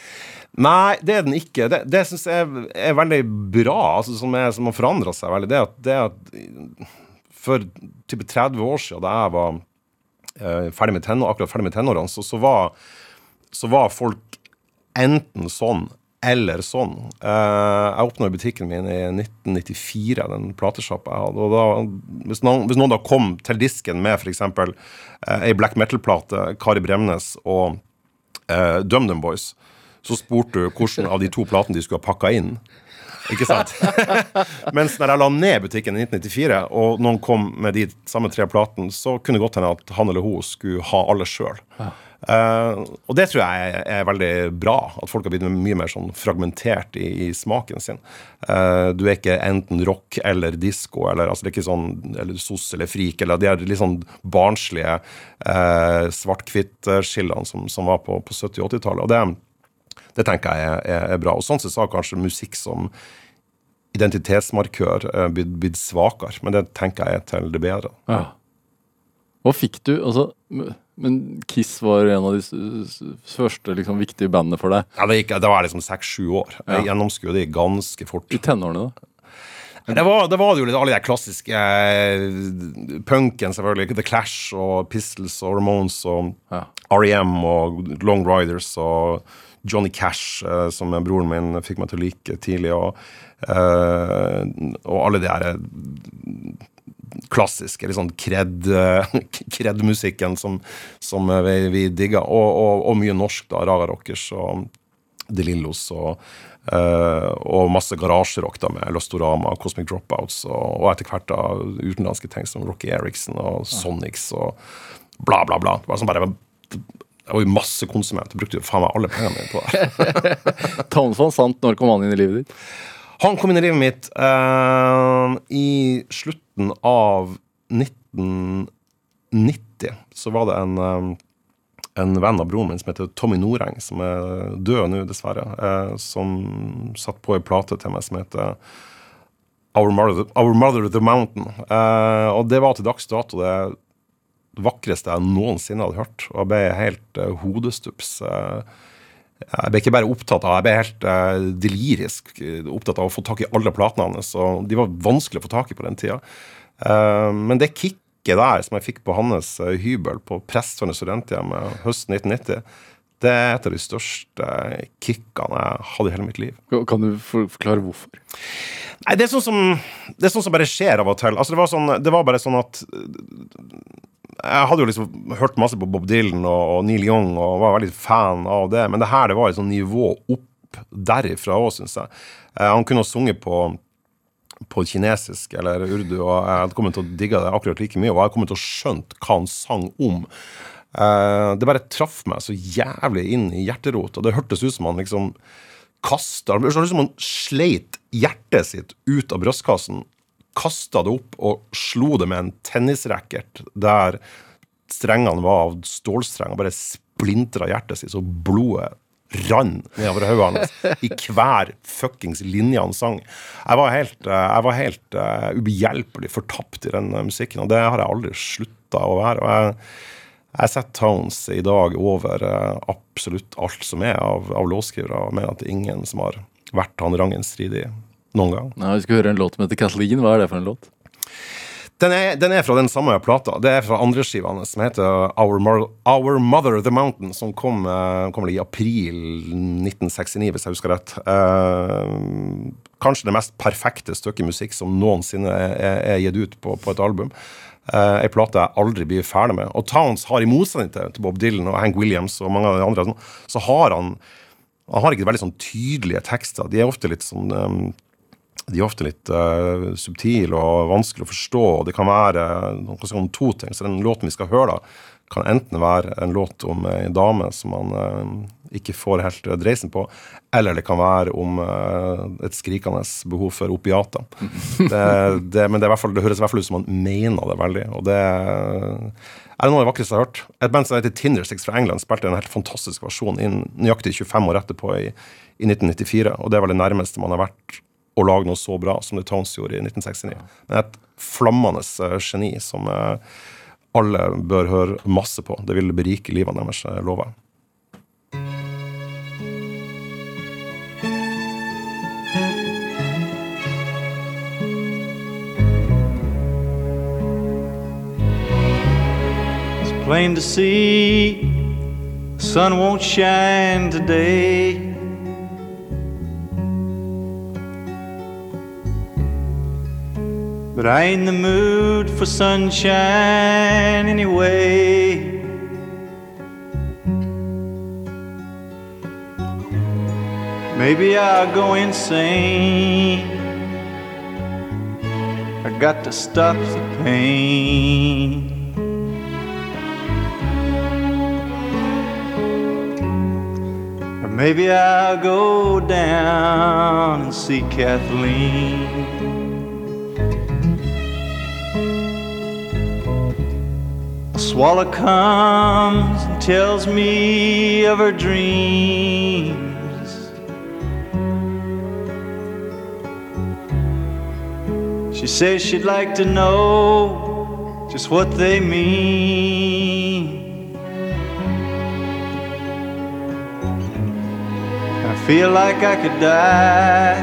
Nei, det er den ikke. Det, det syns jeg er, er, veldig bra, altså, som, er, som har forandra seg veldig. Det at, det at for type 30 år siden, da jeg var eh, ferdig med tenår, akkurat ferdig med tenårene, så, så, var, så var folk enten sånn eller sånn. Uh, jeg åpna butikken min i 1994, den platesjappa jeg hadde. og da, hvis, noen, hvis noen da kom til disken med f.eks. Uh, ei black metal-plate, Kari Bremnes og uh, DumDum Boys, så spurte du hvilken av de to platene de skulle ha pakka inn. Ikke sant? [LAUGHS] Mens når jeg la ned butikken i 1994, og noen kom med de samme tre platene, så kunne det godt hende at han eller hun skulle ha alle sjøl. Uh, og det tror jeg er, veldig bra. At folk har blitt mye mer sånn fragmentert i, i smaken sin. Uh, du er ikke enten rock eller disko, eller altså sånn eller sos eller frik, eller de er litt sånn barnslige uh, svart-hvitt-skillene som, som, var på, på 70- og 80-tallet. Og det, det, tenker jeg er, er, bra. Og sånn sett så har kanskje musikk som identitetsmarkør blitt, blitt svakere, men det tenker jeg er til det bedre. Ja. Hva fikk du? Altså men Kiss var en av de første liksom, viktige bandene for deg? Ja, Det, gikk, det var liksom seks-sju år. Jeg ja. gjennomskuet de ganske fort. I tenårene, da? Det var, det var jo litt alle de klassiske eh, punken, selvfølgelig. The Clash og Pistols og Ramones og ja. REM og Long Riders og Johnny Cash, eh, som broren min fikk meg til å like tidlig, og, eh, og alle de her klassiske, litt sånn [LAUGHS] kred-musikken som, som, vi, vi digger. Og, og, og, mye norsk, da. Raga Rockers og De Lillos og, uh, og masse garasjerock da med Lostorama, Cosmic Dropouts og, etter hvert da utenlandske ting som Rocky Eriksen og Sonics og bla, bla, bla. Det var sånn bare jeg var jo masse konsument. Brukte jo faen meg alle pengene mine på det. [LAUGHS] [LAUGHS] Townsend sant når kom han inn i livet ditt? Han kom inn i livet mitt uh, i slutten av 1990. Så var det en, um, en venn av broren min som heter Tommy Noreng, som er død nå, dessverre, uh, som satt på ei plate til meg som heter Our Mother, Our Mother the Mountain. Uh, og det var til dags dato det vakreste jeg noensinne hadde hørt. Og jeg ble helt hodestups. Uh, jeg ble ikke bare opptatt av, jeg ble helt uh, delirisk opptatt av å få tak i alle platene hans. Og de var vanskelig å få tak i på den tida. Uh, men det kicket der som jeg fikk på hans hybel på Presthøyne studenthjem høsten 1990, det er et av de største kickene jeg hadde i hele mitt liv. Kan du forklare hvorfor? Nei, det er sånn som, det er sånn som bare skjer av og til. Altså, det, var sånn, det var bare sånn at jeg hadde jo liksom hørt masse på Bob Dylan og, og, Neil Young og var veldig fan av det, men det her det var et sånn nivå opp derifra òg, syns jeg. Eh, han kunne ha sunget på, på kinesisk eller urdu, og jeg hadde kommet til å digge det akkurat like mye. Og jeg hadde kommet til å skjønt hva han sang om. Eh, det bare traff meg så jævlig inn i hjerterot, og det hørtes ut som han liksom kasta Det hørtes ut som han sleit hjertet sitt ut av brystkassen kasta det opp og slo det med en tennisracket der strengene var av stålstreng og bare splintra hjertet sitt, så blodet rant nedover hodet hans i hver fuckings linje han sang. Jeg var helt, eh, jeg var helt uh, ubehjelpelig fortapt i den uh, musikken, og det har jeg aldri slutta å være. og jeg jeg setter Tones i dag over absolutt alt som er av, av låtskrivere, og mener at det er ingen som har vært han rangen stridig noen gang. Nei, vi skal høre en låt som heter Kathleen. Hva er det for en låt? Den er, den er, fra den samme plata. Det er fra andreskiva hans, som heter Our, Mar Our, Mother the Mountain, som kom, uh, kom i april 1969, hvis jeg husker rett. Uh, kanskje det mest perfekte stykket musikk som noensinne er, er gitt ut på, på et album. Uh, Ei plate jeg aldri blir ferdig med. Og Towns har, i motsetning til Bob Dylan og Hank Williams og mange av de andre, så har han han har ikke veldig sånn tydelige tekster. De er ofte litt sånn um, de er ofte litt uh, subtile og vanskelig å forstå. Det kan være uh, om to ting. Så den låten vi skal høre, da, kan enten være en låt om ei dame som man uh, ikke får helt dreisen på, eller det kan være om uh, et skrikende behov for opiater. [LAUGHS] Det, det, men det, fall, det, høres i hvert fall ut som man mener det veldig. og det er noe av det vakreste jeg har hørt. Et band som heter Tindersticks fra England, spilte en helt fantastisk versjon inn nøyaktig 25 år etterpå, i, i 1994. Og det var det nærmeste man har vært å lage noe så bra som The Tones gjorde i 1969. Men et flammende uh, geni som uh, alle bør høre masse på. Det vil berike livet deres, uh, lover jeg. Plain to see, the sun won't shine today. But I ain't in the mood for sunshine anyway. Maybe I'll go insane. I got to stop the pain. Or maybe I'll go down and see Kathleen. Swallow comes and tells me of her dreams. She says she'd like to know just what they mean. I feel like I could die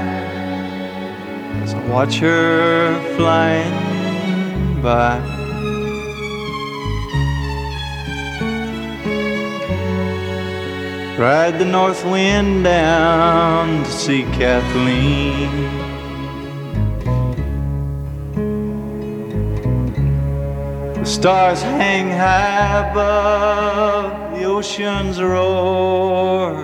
as I watch her flying by. Ride the north wind down to see Kathleen. The stars hang high above the ocean's roar.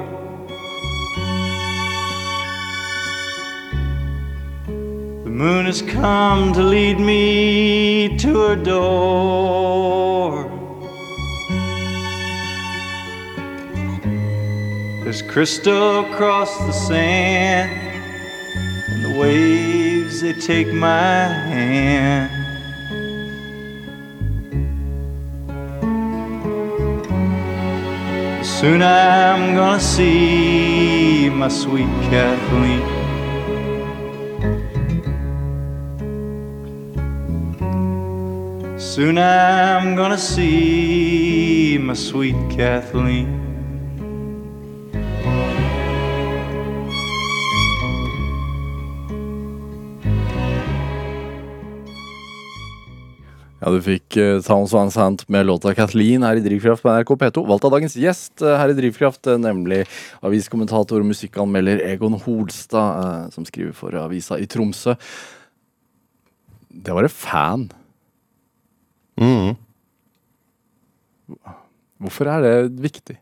The moon has come to lead me to her door. There's crystal across the sand, and the waves they take my hand. Soon I'm gonna see my sweet Kathleen. Soon I'm gonna see my sweet Kathleen. Ja, Du fikk uh, Towns One Sant med låta Kathleen her i Drivkraft på NRK P2. Valgt av dagens gjest uh, her i Drivkraft, uh, nemlig aviskommentator og musikkanmelder Egon Holstad, uh, som skriver for avisa i Tromsø. Det var en fan. Mm. Hvorfor er det viktig?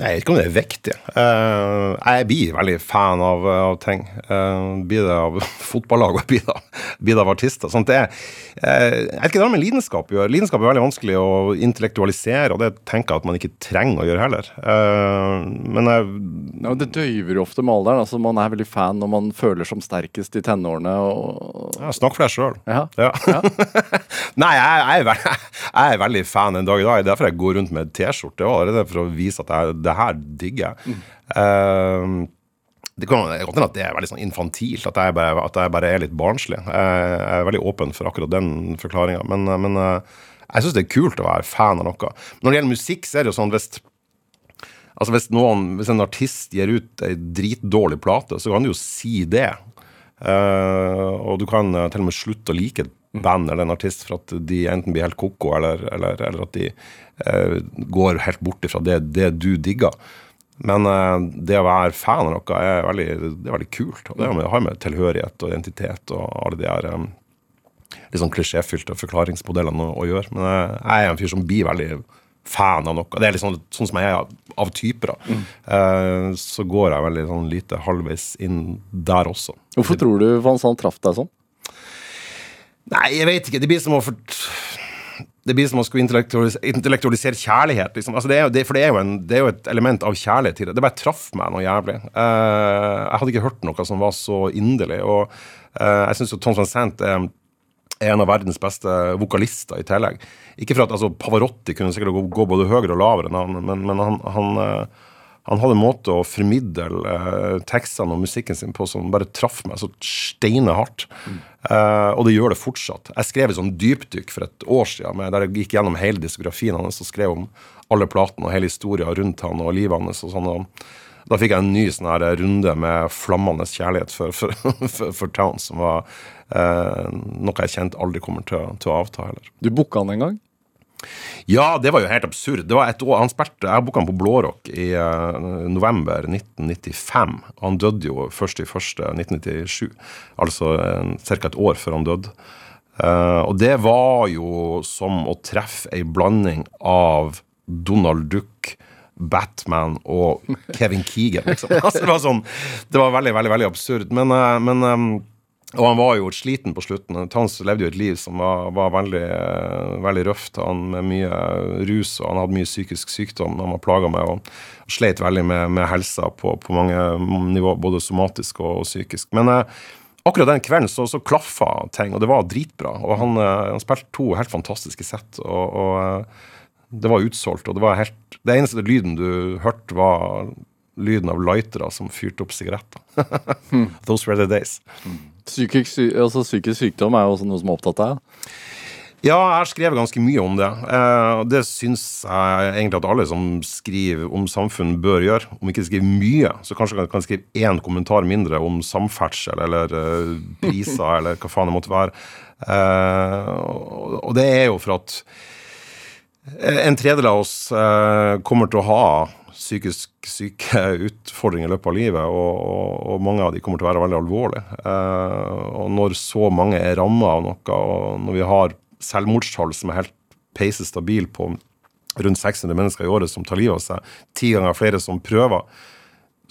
Nei, jeg vet ikke om det er viktig. Uh, jeg blir veldig fan av, av ting. Uh, blir det av [LAUGHS] fotballag og blir det, blir det av artister. Sånt det er, uh, jeg vet ikke det har med lidenskap å gjøre. Lidenskap er veldig vanskelig å intellektualisere, og det tenker jeg at man ikke trenger å gjøre heller. Uh, men jeg ja, Det døyver jo ofte med alderen. Altså, man er veldig fan når man føler som sterkest i tenårene. Og... Ja, snakk for deg sjøl. Ja. Ja. [LAUGHS] Nei, jeg, jeg, er veldig, [LAUGHS] jeg er veldig fan en dag i dag. Er derfor jeg går rundt med T-skjorte. Det er for å vise at jeg, det her digger jeg. Mm. det kan godt hende at det er veldig sånn infantilt, at jeg, bare, at jeg bare er litt barnslig. Jeg er veldig åpen for akkurat den forklaringa. Men, men jeg syns det er kult å være fan av noe. Når det gjelder musikk, så er det jo sånn hvis Altså hvis, noen, hvis en artist gir ut ei dritdårlig plate, så kan du jo si det. Og du kan til og med slutte å like et band eller en artist for at de enten blir helt ko-ko, eller, eller, eller, at de eh, går helt bort ifra det, det du digger. Men det å være fan av noe er veldig, det er veldig kult. Og det har med tilhørighet og identitet og alle de her um, litt sånn klisjéfylte forklaringsmodellene å, å, gjøre. Men jeg er en fyr som blir veldig fan av noe. Det er liksom, sånn, sånn som jeg er av typer. da. Mm. Eh, så går jeg veldig sånn lite halvveis inn der også. Hvorfor tror du Van Sand traff deg sånn? Nei, jeg vet ikke. Det blir som å. Det blir som å skulle intellektualisere, intellektualisere kjærlighet. Liksom. Altså det er, det, for det er, en, det er, jo et element av kjærlighet i det. Det bare traff meg noe jævlig. Uh, jeg hadde ikke hørt noe som var så inderlig. Og uh, jeg syns Tom Van Sant er er en av verdens beste vokalister i tillegg. Ikke for at altså, Pavarotti kunne sikkert gå, gå både høyere og lavere enn han, men, men han, han, eh, han, hadde en måte å formidle eh, tekstene og musikken sin på som bare traff meg så steinehardt. Mm. Eh, og det gjør det fortsatt. Jeg skrev et sånn dypdykk for et år siden med, der jeg gikk gjennom hele diskografien hans og skrev om alle platene og hele historien rundt han og livet hans. og sånn. Da fikk jeg en ny sånn runde med flammende kjærlighet for, for, [LAUGHS] for, for Town, som var Eh, noe jeg kjente aldri kommer til, til å avta heller. Du booka han en gang? Ja, det var jo helt absurd. Det var et år, han spilte, Jeg booka han på Blårock i uh, november 1995. Han døde jo først i første 1997, altså uh, ca. et år før han døde. Uh, og det var jo som å treffe ei blanding av Donald Duck, Batman og Kevin Keegan, liksom. [LAUGHS] Altså, det, var sånn, det var veldig, veldig veldig absurd. Men, uh, men um, og han var jo sliten på slutten. Tans levde jo et liv som var, var veldig, veldig, røft. Han med mye rus, og han hadde mye psykisk sykdom. Han var plaga med og, sleit veldig med, med helsa på, på, mange nivå, både somatisk og, og psykisk. Men eh, akkurat den kvelden så, så klaffa ting, og det var dritbra. Og han, eh, han spilte to helt fantastiske sett. og, og eh, det var utsolgt, og det var helt Det eneste lyden du hørte, var lyden av lightere som fyrte opp sigaretter. [LAUGHS] Those were the days. Mm. Psykisk, altså, psykisk sykdom er jo også noe som er opptatt av deg? Ja, jeg har skrevet ganske mye om det. Og det syns jeg egentlig at alle som skriver om samfunn, bør gjøre. Om ikke skriver mye, så kanskje kan, kan skrive én kommentar mindre om samferdsel eller uh, priser [LAUGHS] eller hva faen det måtte være. Eh, og, det er jo for at en tredel av oss eh, kommer til å ha psykisk syke utfordringer i løpet av livet, og, og, og, mange av de kommer til å være veldig alvorlige. Eh, og når så mange er ramma av noe, og når vi har selvmordstall som er helt peise stabile på rundt 600 mennesker i året som tar livet av seg, ti ganger flere som prøver,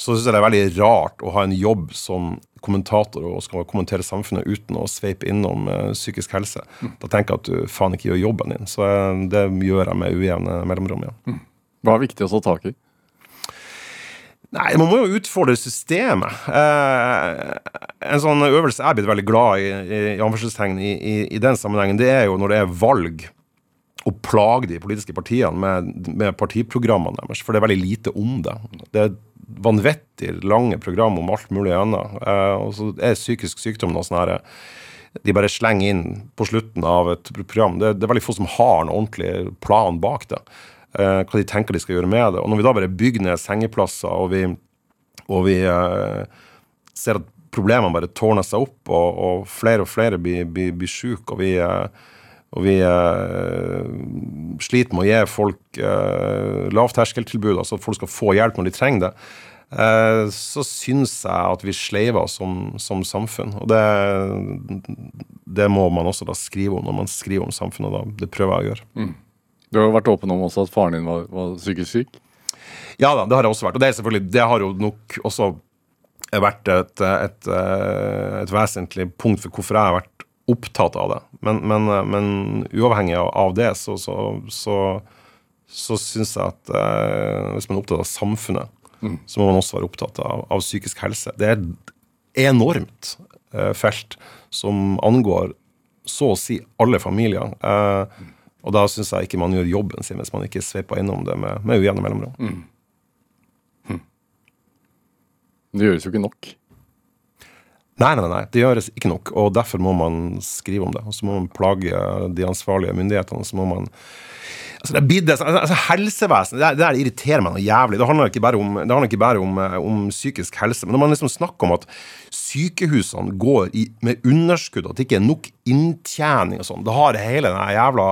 så syns jeg det er veldig rart å ha en jobb som kommentator og skal kommentere samfunnet uten å sveipe innom uh, psykisk helse. Mm. Da tenker jeg at du faen ikke gjør jobben din. Så uh, det gjør jeg med ujevne mellomrom. Ja. Mm. Hva er viktig å ta tak i? Nei, man må jo utfordre systemet. Eh, en sånn øvelse jeg er blitt veldig glad i, i, i, i, i den sammenhengen, det er jo når det er valg, å plage de politiske partiene med, med, partiprogrammene deres. For det er veldig lite om det. Det er vanvittig lange program om alt mulig annet. Eh, og så er psykisk sykdom noe sånn herre de bare slenger inn på slutten av et program. Det, det er veldig få som har en ordentlig plan bak det eh, hva de tenker de skal gjøre med det. Og når vi da bare bygger ned sengeplasser, og vi, og vi eh, ser at problemene bare tårner seg opp, og, og flere og flere blir, blir, blir syke, og vi, eh, og vi eh, sliter med å gi folk eh, lavterskeltilbud, altså at folk skal få hjelp når de trenger det, eh, så syns jeg at vi sleiver som, som samfunn. Og det, det, må man også da skrive om når man skriver om samfunnet. Da. Det prøver jeg å gjøre. Mm. Du har jo vært åpen om også at faren din var, var psykisk syk? Ja da, det har jeg også vært. Og det, er selvfølgelig, det har jo nok også vært et, et, et vesentlig punkt for hvorfor jeg har vært opptatt av det. Men, men, men uavhengig av det, så, så, så, så syns jeg at eh, hvis man er opptatt av samfunnet, så må man også være opptatt av, av psykisk helse. Det er et enormt eh, felt som angår så å si alle familier. Eh, og da syns jeg ikke man gjør jobben sin hvis man ikke sveiper innom det med, med ujevne mellomrom. Det gjøres jo ikke nok. Nei, nei, nei, det gjøres ikke nok, og derfor må man skrive om det. Og så må man plage de ansvarlige myndighetene, og så må man Altså, det er bidd, altså, altså, Helsevesenet, det, det irriterer meg noe jævlig. Det handler ikke bare, om, det ikke bare om, eh, om psykisk helse. Men når man liksom snakker om at sykehusene går i, med underskudd, at det ikke er nok inntjening og sånn, Det har hele den jævla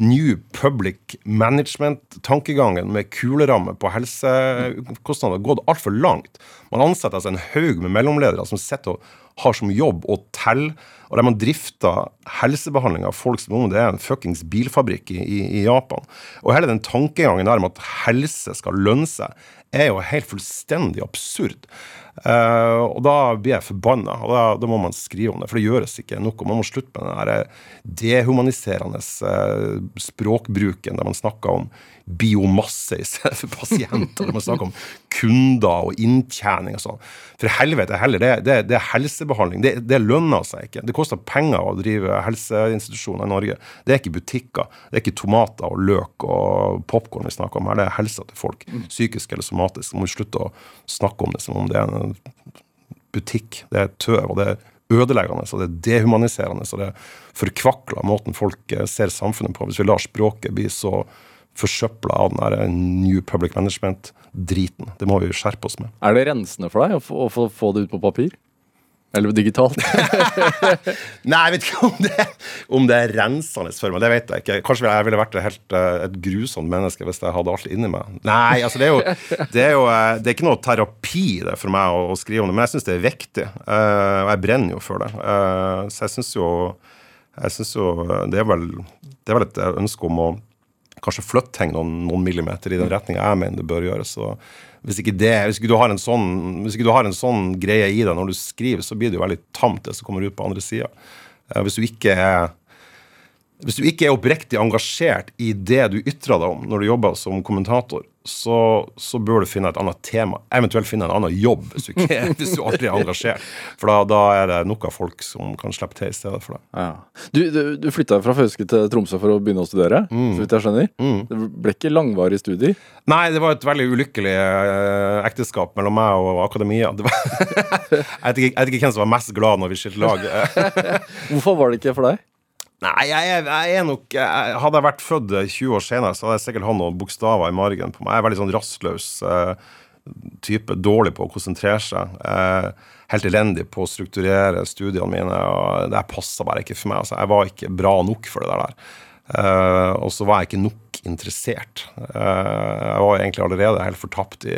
New Public Management-tankegangen med kuleramme på helsekostnader gått altfor langt. Man ansetter altså en haug med mellomledere som sitter og har som jobb å telle, og der man drifter helsebehandling av folk som om det er en fuckings bilfabrikk i, i, Japan. Og hele den tankegangen der om at helse skal lønne seg, er jo helt fullstendig absurd. Eh, og da blir jeg forbanna, og da, da må man skrive om det. For det gjøres ikke noe. Man må slutte med den dehumaniserende uh, språkbruken der man snakker om biomasse i stedet for pasienter. Du må snakke om kunder og inntjening og sånn. For helvete heller, det, det, det er helsebehandling. Det, det lønner seg ikke. Det koster penger å drive helseinstitusjoner i Norge. Det er ikke butikker. Det er ikke tomater og løk og popkorn vi snakker om her. Det er helsa til folk. Psykisk eller somatisk. Så må vi slutte å snakke om det som om det er en butikk. Det er tøv, og det er ødeleggende, og det er dehumaniserende, og det forkvakler måten folk eh, ser samfunnet på. Hvis vi lar språket bli så forsøpla av den der New Public Management-driten. Det må vi skjerpe oss med. Er det rensende for deg å få, det ut på papir? Eller digitalt? [LAUGHS] Nei, jeg vet ikke om det, om det er rensende for meg. Det vet jeg ikke. Kanskje jeg ville vært helt eh, et grusomt menneske hvis jeg hadde alt inni meg. Nei, altså det er jo Det er jo eh, det er ikke noe terapi det for meg å, å skrive om det, men jeg syns det er viktig. og jeg brenner jo for det. Så jeg syns jo jeg synes jo det er, vel, det er vel et ønske om å kanskje flytte ting noen, noen millimeter i den retninga jeg mener det bør gjøres. Hvis ikke, det, hvis, ikke du har en sånn, hvis ikke du har en sånn greie i deg når du skriver, så blir det jo veldig tamt, det som kommer ut på andre sida. Hvis du ikke er hvis du ikke er oppriktig engasjert i det du ytrer deg om når du jobber som kommentator, så, så bør du finne et annet tema. Eventuelt finne en annen jobb hvis du, ikke, [LAUGHS] hvis du aldri er engasjert. For da, da er det nok av folk som kan slippe til i stedet for deg. Ja. Du, du, du flytta fra Fauske til Tromsø for å begynne å studere, så vidt jeg skjønner. Det ble ikke langvarig studier. Nei, det var et veldig ulykkelig eh, ekteskap mellom meg og akademia. Var, [LAUGHS] jeg, vet ikke, jeg vet ikke hvem som var mest glad når vi skilte lag. [LAUGHS] Hvorfor var det ikke for deg? Nei, jeg, jeg er nok jeg, Hadde jeg vært født 20 år senere, så hadde jeg sikkert hatt noen bokstaver i margen på meg. Jeg er veldig sånn rastløs eh, type. Dårlig på å konsentrere seg. Eh, helt elendig på å strukturere studiene mine. og Det passa bare ikke for meg. Altså, jeg var ikke bra nok for det der. Eh, og så var jeg ikke nok interessert. Eh, jeg var egentlig allerede helt fortapt i,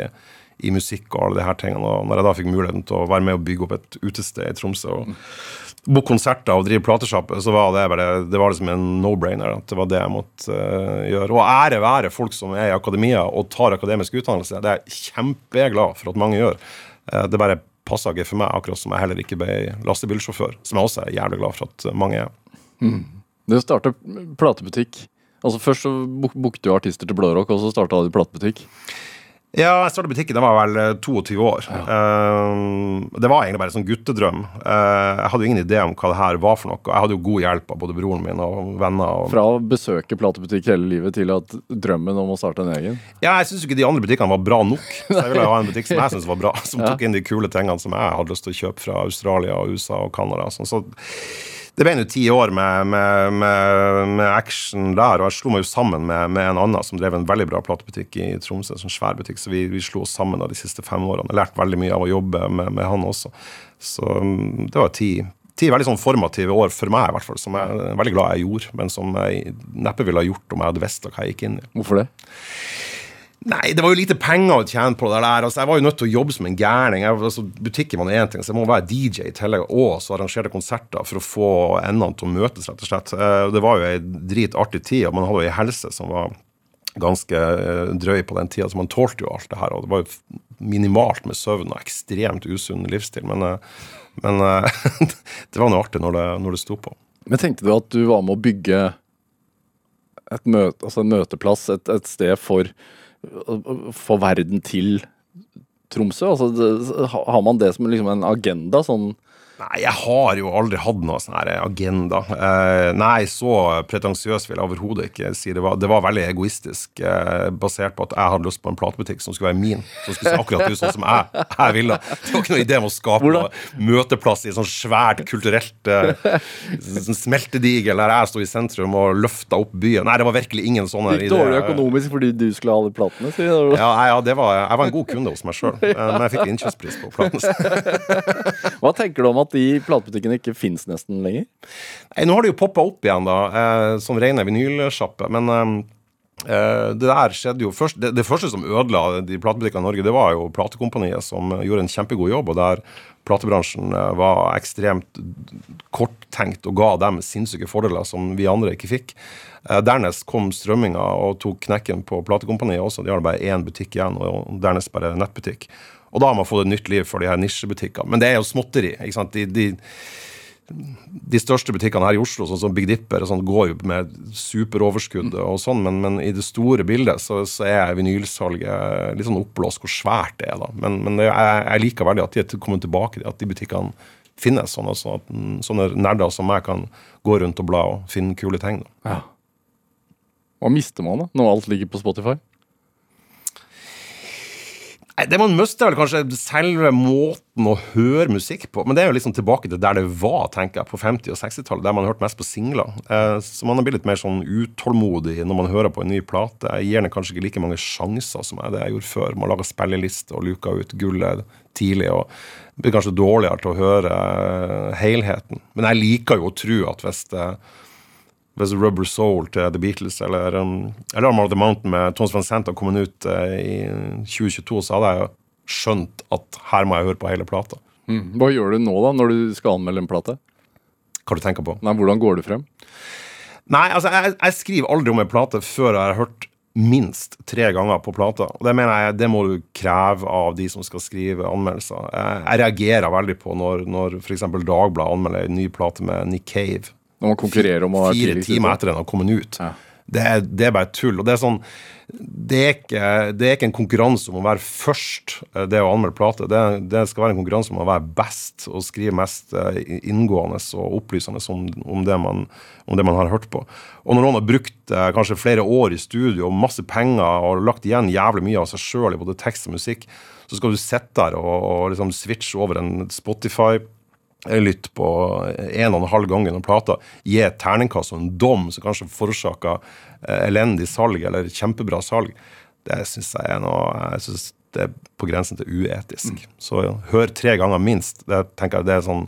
i musikk og alle de her tingene. Og når jeg da fikk muligheten til å være med og bygge opp et utested i Tromsø og booke konserter og drive platesjappe, så var det bare Det var liksom en no-brainer. At det var det jeg måtte uh, gjøre. Og ære være folk som er i akademia og tar akademisk utdannelse. Det er jeg kjempeglad for at mange gjør. Uh, det bare passa ikke for meg, akkurat som jeg heller ikke ble lastebilsjåfør. Som jeg også er jævlig glad for at mange er. Det Du starte platebutikk Altså Først så book- bookte du artister til Blårock, og så starta du platebutikk. Ja, jeg startet butikken da var jeg vel eh, 22 år. Eh, det var egentlig bare en sånn guttedrøm. Uh, jeg hadde jo ingen idé om hva det her var for noe. Jeg hadde jo god hjelp av både broren min og venner. Og Fra å besøke platebutikk hele livet til at drømmen om å starte en egen. Ja, jeg syns ikke de andre butikkene var bra nok. [LAUGHS] Så jeg ville ha en butikk som jeg syntes var bra. Som tok inn de kule tingene som jeg hadde lyst til å kjøpe fra Australia og USA og Canada. Sånn. Så det ble nå ti år med, med, med, med action der, og jeg slo meg jo sammen med, en annen som drev en veldig bra platebutikk i Tromsø. En sånn svær butikk, så vi, vi slo oss sammen da de siste fem årene. Jeg lærte veldig mye av å jobbe med, med han også. Så mm, det var ti, ti veldig sånn formative år for meg, i hvert fall. Som jeg er veldig glad jeg gjorde, men som jeg neppe ville ha gjort om jeg hadde visst hva jeg gikk inn i. Hvorfor det? Nei, det var jo lite penger å tjene på det der. Altså, jeg var jo nødt til å jobbe som en gærning. Jeg, altså, butikken var én ting, så jeg må være DJ i tillegg. Og så arrangerte konserter for å få endene til å møtes, rett og slett. Eh, Det var jo ei dritartig tid, og man hadde jo ei helse som var ganske eh, drøy på den tida, så man tålte jo alt det her. Og det var jo minimalt med søvn og ekstremt usunn livsstil. Men, eh, men [LAUGHS] det var nå artig når det, når det sto på. Men tenkte du at du var med å bygge et møte, altså en møteplass, et, et sted for, for verden til Tromsø? Altså, har man det som liksom en agenda? Sånn Nei, jeg har jo aldri hatt noe sånn agenda. Eh, nei, så pretensiøs vil jeg overhodet ikke si. Det var, det var veldig egoistisk, eh, basert på at jeg hadde lyst på en platebutikk som skulle være min. Som skulle se akkurat ut sånn som jeg, jeg ville. Det var ikke noe idé om å skape Hvordan- noe møteplass i et sånn svært kulturelt eh, sånn smeltedigel der jeg sto i sentrum og løfta opp byen. Nei, det var virkelig ingen sånne Gikk dårlig økonomisk fordi du skulle ha alle platene? sier? Ja, ja det var, jeg var en god kunde hos meg sjøl, men jeg fikk innkjøpspris på platene. [LAUGHS] Hva tenker du om at de platebutikkene ikke fins nesten lenger? Nei, nå har det jo poppa opp igjen, da, eh, som rene vinylsjappe. Men eh, eh, det der skjedde jo først det, det første som ødela de platebutikkene i Norge, det var jo platekompaniet som gjorde en kjempegod jobb, og der platebransjen eh, var ekstremt korttenkt og ga dem sinnssyke fordeler som vi andre ikke fikk. Eh, Dernest kom strømminga og tok knekken på platekompaniet også. De har bare én butikk igjen, og dernest bare nettbutikk. Og da har man fått et nytt liv for de her nisjebutikkene. Men det er jo småtteri. ikke sant? De, de, de største butikkene her i Oslo, sånn som Big Dipper, og sånn, går jo med superoverskudd og sånn, men, men i det store bildet så, så er vinylsalget litt sånn oppblåst hvor svært det er. da. Men, men jeg, jeg liker veldig at de er kommet tilbake, at de butikkene finnes, sånn at, sånn at sånne nerder som meg kan gå rundt og bla og finne kule ting. da. Ja. Hva mister man da, når alt ligger på Spotify? Nei, Det man mister, er vel kanskje selve måten å høre musikk på. Men det er jo liksom tilbake til der det var, tenker jeg, på 50- og 60-tallet, der man hørte mest på singler. Eh, så man har blitt litt mer sånn utålmodig når man hører på en ny plate. Jeg gir den kanskje ikke like mange sjanser som jeg, det jeg gjorde før. Man laga spilleliste og luka ut gullet tidlig. og blir kanskje dårligere til å høre eh, helheten. Men jeg liker jo å tro at hvis det hvis Rubber Soul til The Beatles eller, um, eller Arm of the Mountain med Tons Van Santa kom ut uh, i 2022, så hadde jeg skjønt at her må jeg høre på hele plata. Mm. Hva gjør du nå da, når du skal anmelde en plate? Hva du tenker på? Nei, Hvordan går du frem? Nei, altså, jeg, jeg skriver aldri om en plate før jeg har hørt minst tre ganger på plata. Og det mener jeg, det må du kreve av de som skal skrive anmeldelser. Jeg, jeg reagerer veldig på når, når f.eks. Dagbladet anmelder en ny plate med Nick Cave. Når man konkurrerer om å være fire timer etter den har kommet ut. Ja. Det, er, det er bare tull. Og det er sånn det er, ikke, det er ikke en konkurranse om å være først, eh, det å anmelde plate. Det, det skal være en konkurranse om å være best og skrive mest eh, inngående og opplysende om, om, det man, om det man har hørt på. Og når noen har brukt eh, kanskje flere år i studio og masse penger og lagt igjen jævlig mye av seg sjøl i både tekst og musikk, så skal du sitte der og, og liksom switche over en Spotify lytt på en og en halv gang gjennom plata, gi et terningkast og en dom som kanskje forårsaker eh, elendig salg eller kjempebra salg, det syns jeg er noe Jeg synes det er på grensen til uetisk. Så hør tre ganger minst. Det tenker jeg det er sånn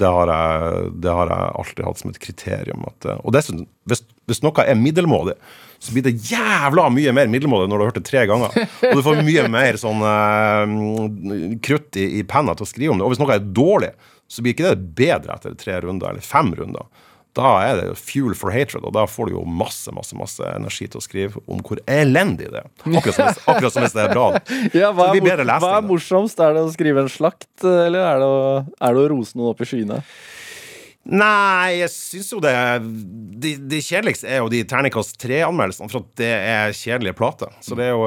det har, jeg, det har jeg alltid hatt som et kriterium. At, eh, og dessuten, hvis, hvis noe er middelmådig, så blir det jævla mye mer middelmådig når du har hørt det tre ganger. Og du får mye [LAUGHS] mer sånn eh, krutt i, i penna til å skrive om det. Og hvis noe er dårlig, så blir ikke det bedre etter tre runder eller fem runder. Da er det fuel for hatred, og da får du jo masse masse, masse energi til å skrive om hvor elendig det er. Akkurat som hvis, [LAUGHS] akkurat som hvis det er bra. Ja, hva, er hva er morsomst? Er det å skrive en slakt, eller er det å, er det å rose noen opp i skyene? Nei, jeg syns jo det De, de kjedeligste er jo de terningkast tre-anmeldelsene, for at det er kjedelige plater. Så det er jo,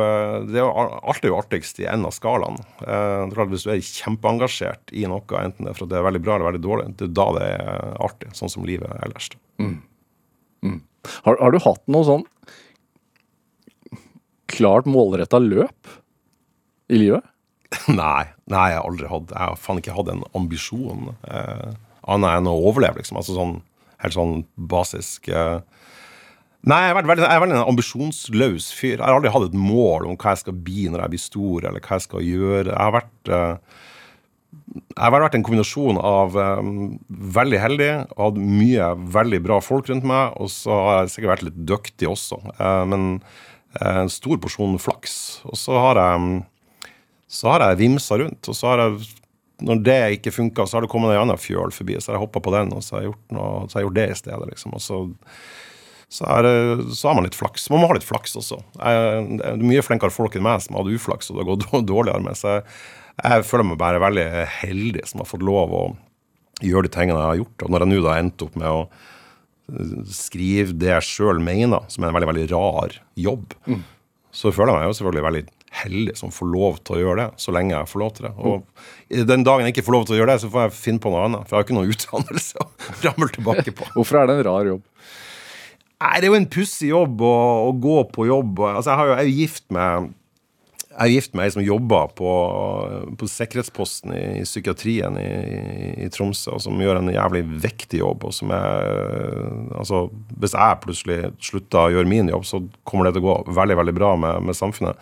det er jo alt er jo artigst i enden av skalaen. Eh, Hvis du er kjempeengasjert i noe, enten det er for at det er veldig bra eller veldig dårlig, det er da det er artig. Sånn som livet ellers. Har, har du hatt noe sånn klart målretta løp i livet? [LAUGHS] Nei, nei, jeg har aldri hatt Jeg har faen ikke hatt en ambisjon eh, annet enn å overleve, liksom. Altså sånn helt sånn basisk eh. Nei, jeg er, veldig, jeg er veldig en ambisjonsløs fyr. Jeg har aldri hatt et mål om hva jeg skal bli når jeg blir stor, eller hva jeg skal gjøre. Jeg har vært eh, jeg har vært en kombinasjon av um, veldig heldig og hatt mye veldig bra folk rundt meg, og så har jeg sikkert vært litt dyktig også. uh, men en stor porsjon flaks. Og så har jeg så har jeg vimsa rundt, og så har jeg når det ikke funka, så har det kommet en annen fjøl forbi, så har jeg hoppa på den, og så har jeg gjort, noe, så har jeg gjort det i stedet. liksom, og så så, er, det- så har man litt flaks. Man må ha litt flaks også. Jeg, det er mye flinkere folk enn meg som hadde uflaks, og det har gått [LAUGHS] dårligere med. Så jeg, jeg føler meg bare veldig heldig som har fått lov å gjøre de tingene jeg har gjort. Og når jeg nå da endte opp med å eh, skrive det jeg sjøl mener, som er en veldig, veldig rar jobb, så føler jeg meg jo selvfølgelig veldig heldig som får lov til å gjøre det, så lenge jeg får lov til det. Og den dagen jeg ikke får lov til å gjøre det, så får jeg finne på noe annet. For jeg har ikke noen utdannelse å [LAUGHS] ramle tilbake på. Hvorfor er det en rar jobb? Nei, det er jo en pussig jobb å, å gå på jobb. Altså, jeg, har jo, jeg er jo gift med jeg er gift med ei som jobber på, på sikkerhetsposten i, i psykiatrien i, i, i Tromsø, og som gjør en jævlig viktig jobb. og som er, altså, Hvis jeg plutselig slutter å gjøre min jobb, så kommer det til å gå veldig veldig bra med, med samfunnet.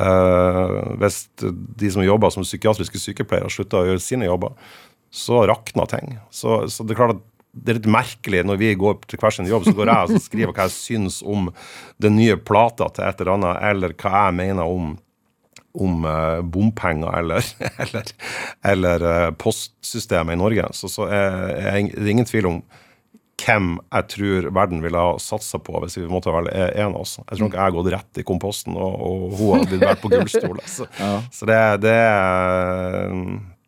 Eh, hvis de som jobber som psykiatriske sykepleiere, slutter å gjøre sine jobber, så rakner ting. Så, så det er klart at det er litt merkelig når vi går til hver sin jobb, så går jeg og skriver hva jeg syns om den nye plata til et eller annet, eller hva jeg mener om om eh, bompenger eller, [LAUGHS] eller, eller eh, postsystemet i Norge, så, så er, er det er ingen tvil om hvem jeg tror verden ville ha satsa på hvis vi måtte velge en av oss. Jeg tror ikke jeg har gått rett i komposten, og, og hun blitt vært på gullstol. [LAUGHS] Så, så det, det,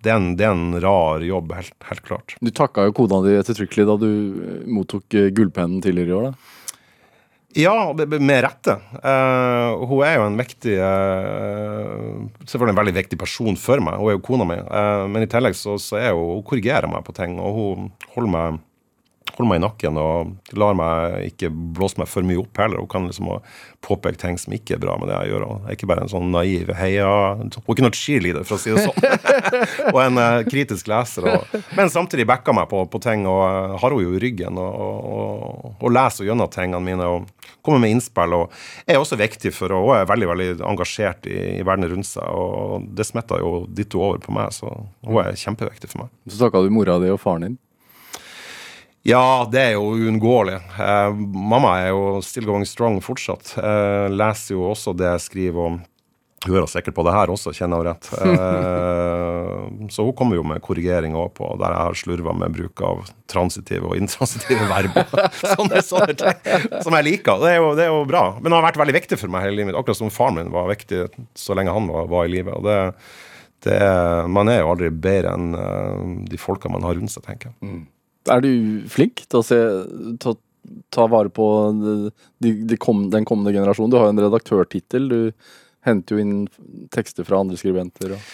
det, er en, det er en rar jobb, helt, helt klart. Du takka jo kona di ettertrykkelig da du eh, mottok Gullpennen tidligere i år. da. Ja, med rette. Uh, hun er jo en viktig uh, Selvfølgelig en veldig viktig person for meg. Hun er jo kona mi. Uh, men i tillegg så, så er hun, hun korrigerer meg på ting, og hun holder meg, holder meg i nakken og lar meg ikke blåse meg for mye opp heller. Hun kan liksom påpeke ting som ikke er bra med det jeg gjør. Jeg er ikke bare en sånn naiv heia Hun er ikke noe cheerleader, for å si det sånn. [LAUGHS] og en eh, kritisk leser. Og, men samtidig backer meg på, på ting, og eh, har hun jo i ryggen. Og, og, og leser gjennom tingene mine og kommer med innspill. Og er også viktig for henne. Hun er veldig veldig engasjert i, i verden rundt seg. Og det smitter jo ditto over på meg, så hun er kjempeviktig for meg. Så snakka du mora di og faren din. Ja, det er jo uunngåelig. Eh, mamma er jo still going strong fortsatt. Eh, leser jo også det jeg skriver om. Hun hører sikkert på det her også, kjenner hun rett. Eh, så hun kommer jo med korrigering òg på der jeg har slurva med bruk av transitive og intransitive verb. [LAUGHS] sånne, sånne ting som jeg liker. Det er, jo, det er jo bra. Men det har vært veldig viktig for meg hele livet mitt. Akkurat som faren min var viktig så lenge han var, var i livet. Og det, det, man er jo aldri bedre enn eh, de folka man har rundt seg, tenker jeg. Er du flink til å se å ta vare på de, de kom, den kommende generasjonen? Du har jo en redaktørtittel. Du henter jo inn tekster fra andre skribenter. Og.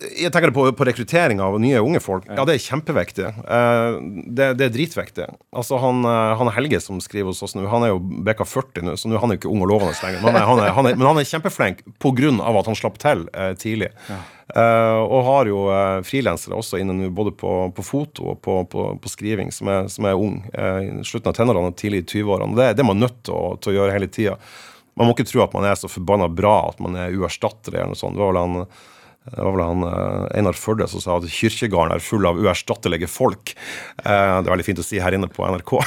Jeg tenker på, på rekruttering av nye unge folk. Ja, det er kjempeviktig. Eh, det, det er dritviktig. Altså, han, eh, han Helge som skriver hos oss nå, han er jo bikka 40 nå, så nå han er jo ikke ung og lovende lenger. Men han er, han er, han men han er kjempeflink av at han slapp til eh, tidlig. Eh, og har jo eh, frilansere også inne nå, både på, på foto og på, på, på skriving, som er, som er ung. Eh, i slutten av tenårene og tidlig i 20-årene. Det, det er man nødt til å, til å gjøre hele tida. Man må ikke tro at man er så forbanna bra at man er uerstattelig eller noe sånt. Det var vel han det var vel han eh, Einar Førde som sa at kirkegården er full av uerstattelige folk. Eh, det er veldig fint å si her inne på NRK. [LAUGHS]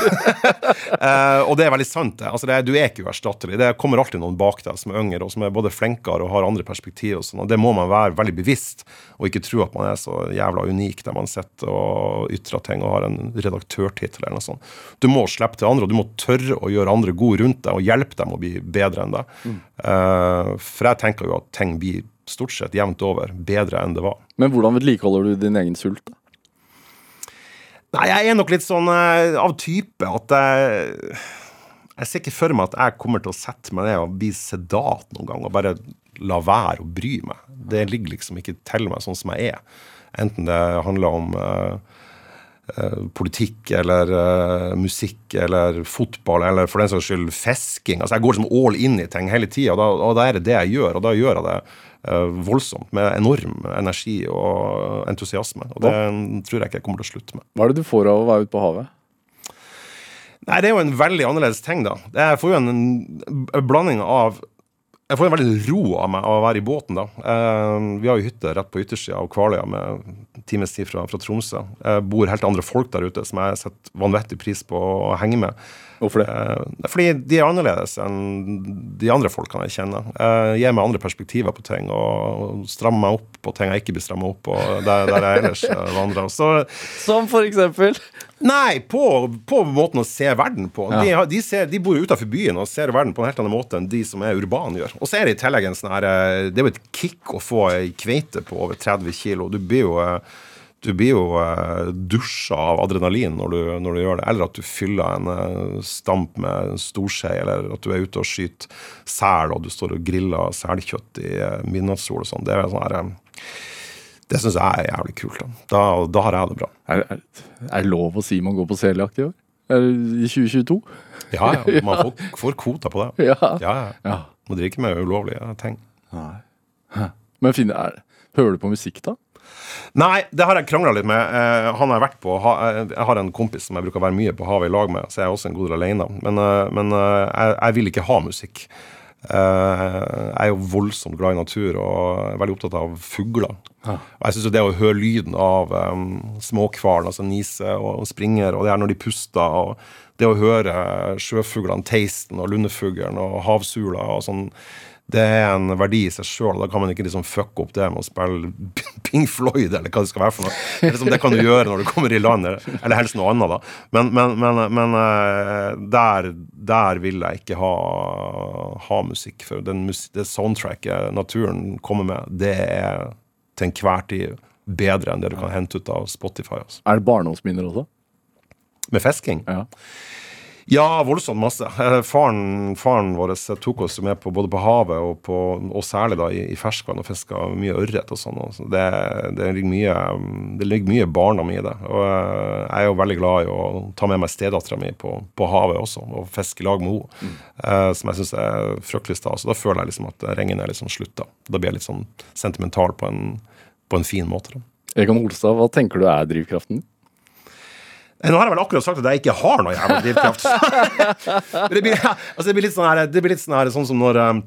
Eh, og det er veldig sant. det. Altså, det er, du er ikke uerstattelig. Det kommer alltid noen bak deg som er yngre, og som er både flinkere og har andre perspektiv. Og sånn, og det må man være veldig bevisst, og ikke tro at man er så jævla unik der man sitter og ytrer ting og har en redaktørtittel eller noe sånt. Du må slippe til andre, og du må tørre å gjøre andre gode rundt deg og hjelpe dem å bli bedre enn deg. Mm. for jeg tenker jo at ting blir stort sett jevnt over bedre enn det var. Men hvordan vedlikeholder du din egen sult? da? Nei, jeg er nok litt sånn uh, av type at jeg Jeg ser ikke for meg at jeg kommer til å sette meg ned og bli sedat noen gang og bare la være å bry meg. Det ligger liksom ikke til meg sånn som jeg er. Enten det handler om uh, eh, politikk eller uh, musikk eller fotball eller for den saks skyld fisking. Altså Jeg går liksom all in i ting hele tida, og, og da er det det jeg gjør. Og da gjør jeg det eh, voldsomt, med enorm energi og entusiasme. Og det tror jeg ikke jeg kommer til å slutte med. Hva er det du får av å være ute på havet? Nei, det er jo en veldig annerledes ting, da. Jeg får jo en, en blanding av Jeg får en veldig ro av meg av å være i båten, da. Eh, vi har jo hytte rett på yttersida av Kvaløya med times tid fra, fra Tromsø. Jeg bor helt andre folk der ute som jeg setter vanvittig pris på å henge med. Hvorfor det? Eh, fordi de er annerledes enn de andre folkene jeg kjenner. Eh, gir meg andre perspektiver på ting og strammer meg opp på ting jeg ikke blir stramma opp på der, der jeg ellers eh, vandrer. Så Som for eksempel? Nei, på, på måten å se verden på. De, har- de, ser, de bor utenfor byen og ser verden på en helt annen måte enn de som er urbane gjør. Og så er det i tillegg en sånn her eh, Det er jo et kick å få ei kveite på over 30 kilo. Du blir jo eh, du blir jo eh, dusja av adrenalin når du, når du gjør det. Eller at du fyller en stamp med storskje, eller at du er ute og skyter sel, og du står og griller selkjøtt i midnattssol og sånn. Det er sånn her Det syns jeg er jævlig kult. Da. Da, da har jeg det bra. Er, er, er lov å si man går på seljakt i år? I 2022? Ja, ja. [LAUGHS] Man får, får kvota på det. Ja. Ja, ja. Man Må drikke med ulovlige ting. Men finne, er, hører du på musikk, da? Nei, det har jeg krangla litt med. Eh, han har jeg vært på. Ha, eh, jeg har en kompis som jeg bruker å være mye på havet i lag med, så jeg er også en god del alene. Men, eh, men eh, jeg, jeg vil ikke ha musikk. Eh, jeg er jo voldsomt glad i natur og er veldig opptatt av fugler. Og jeg syns det å høre lyden av um, småhvalen, altså nise og springer, og det er når de puster, og det å høre sjøfuglene, teisten og lundefuglen og havsula og sånn det er en verdi i seg sjøl. Da kan man ikke liksom fucke opp det med å spille Pink Floyd, eller hva det skal være for noe. Det, liksom, det kan du gjøre når du kommer i land, eller, eller helst noe annet, da. Men, men, men, men eh, der, der vil jeg ikke ha, ha musikk. For den mus det soundtracket naturen kommer med, det er til enhver tid bedre enn det du kan hente ut av Spotify. Altså. Er det barndomsminner også? Med fisking? Ja. Ja, voldsomt masse. Eh, Faren, faren vår tok oss med på, både på havet og, på, og særlig da i, i ferskvann og fiska mye ørret og sånn. så Det, det, ligger mye, det ligger mye barndom i det. Og eh, jeg er jo veldig glad i å ta med meg stedattera mi på, på havet også, og fiske i lag med henne. eh, som jeg syns er fryktelig stas. Da føler jeg liksom at regnet er liksom slutta. Da blir jeg litt sånn sentimental på en, på en fin måte. da. Egon Olstad, hva tenker du er drivkraften din? Eh, Nå har jeg vel akkurat sagt at jeg ikke har noe jævla drivkraft. [LAUGHS] Men det, blir, altså det blir litt sånn her, det blir litt sånn, her, sånn som når eh,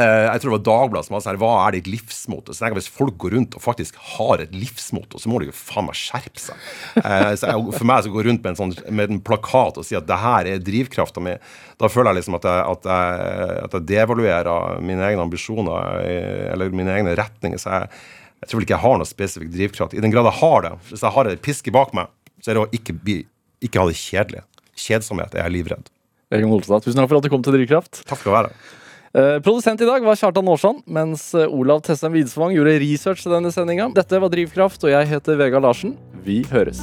eh, Jeg tror det var Dagbladet som hadde sånn her Hva er ditt livsmotto? Så jeg Hvis folk går rundt og faktisk har et livsmotto, så må de jo faen meg skjerpe seg. Eh, så jeg, for meg som går rundt med en, sånn, med en plakat og sier at det her er drivkrafta mi, da føler jeg liksom at jeg, at jeg, at jeg devaluerer mine egne ambisjoner eh, eller mine egne retninger. Så jeg, jeg tror vel ikke jeg har noe spesifikk drivkraft. I den grad jeg har det, hvis jeg har et piske bak meg, så er det å ikke, ikke ha det kjedelig. Kjedsomhet er jeg livredd. Egen Olstad, tusen takk for at du kom til Drivkraft. Takk skal du være. Eh, produsent i dag var Kjartan Aarsand, mens eh, Olav Tessem Widsvang gjorde research til denne sendinga. Dette var Drivkraft, og jeg heter Vegard Larsen. Vi høres.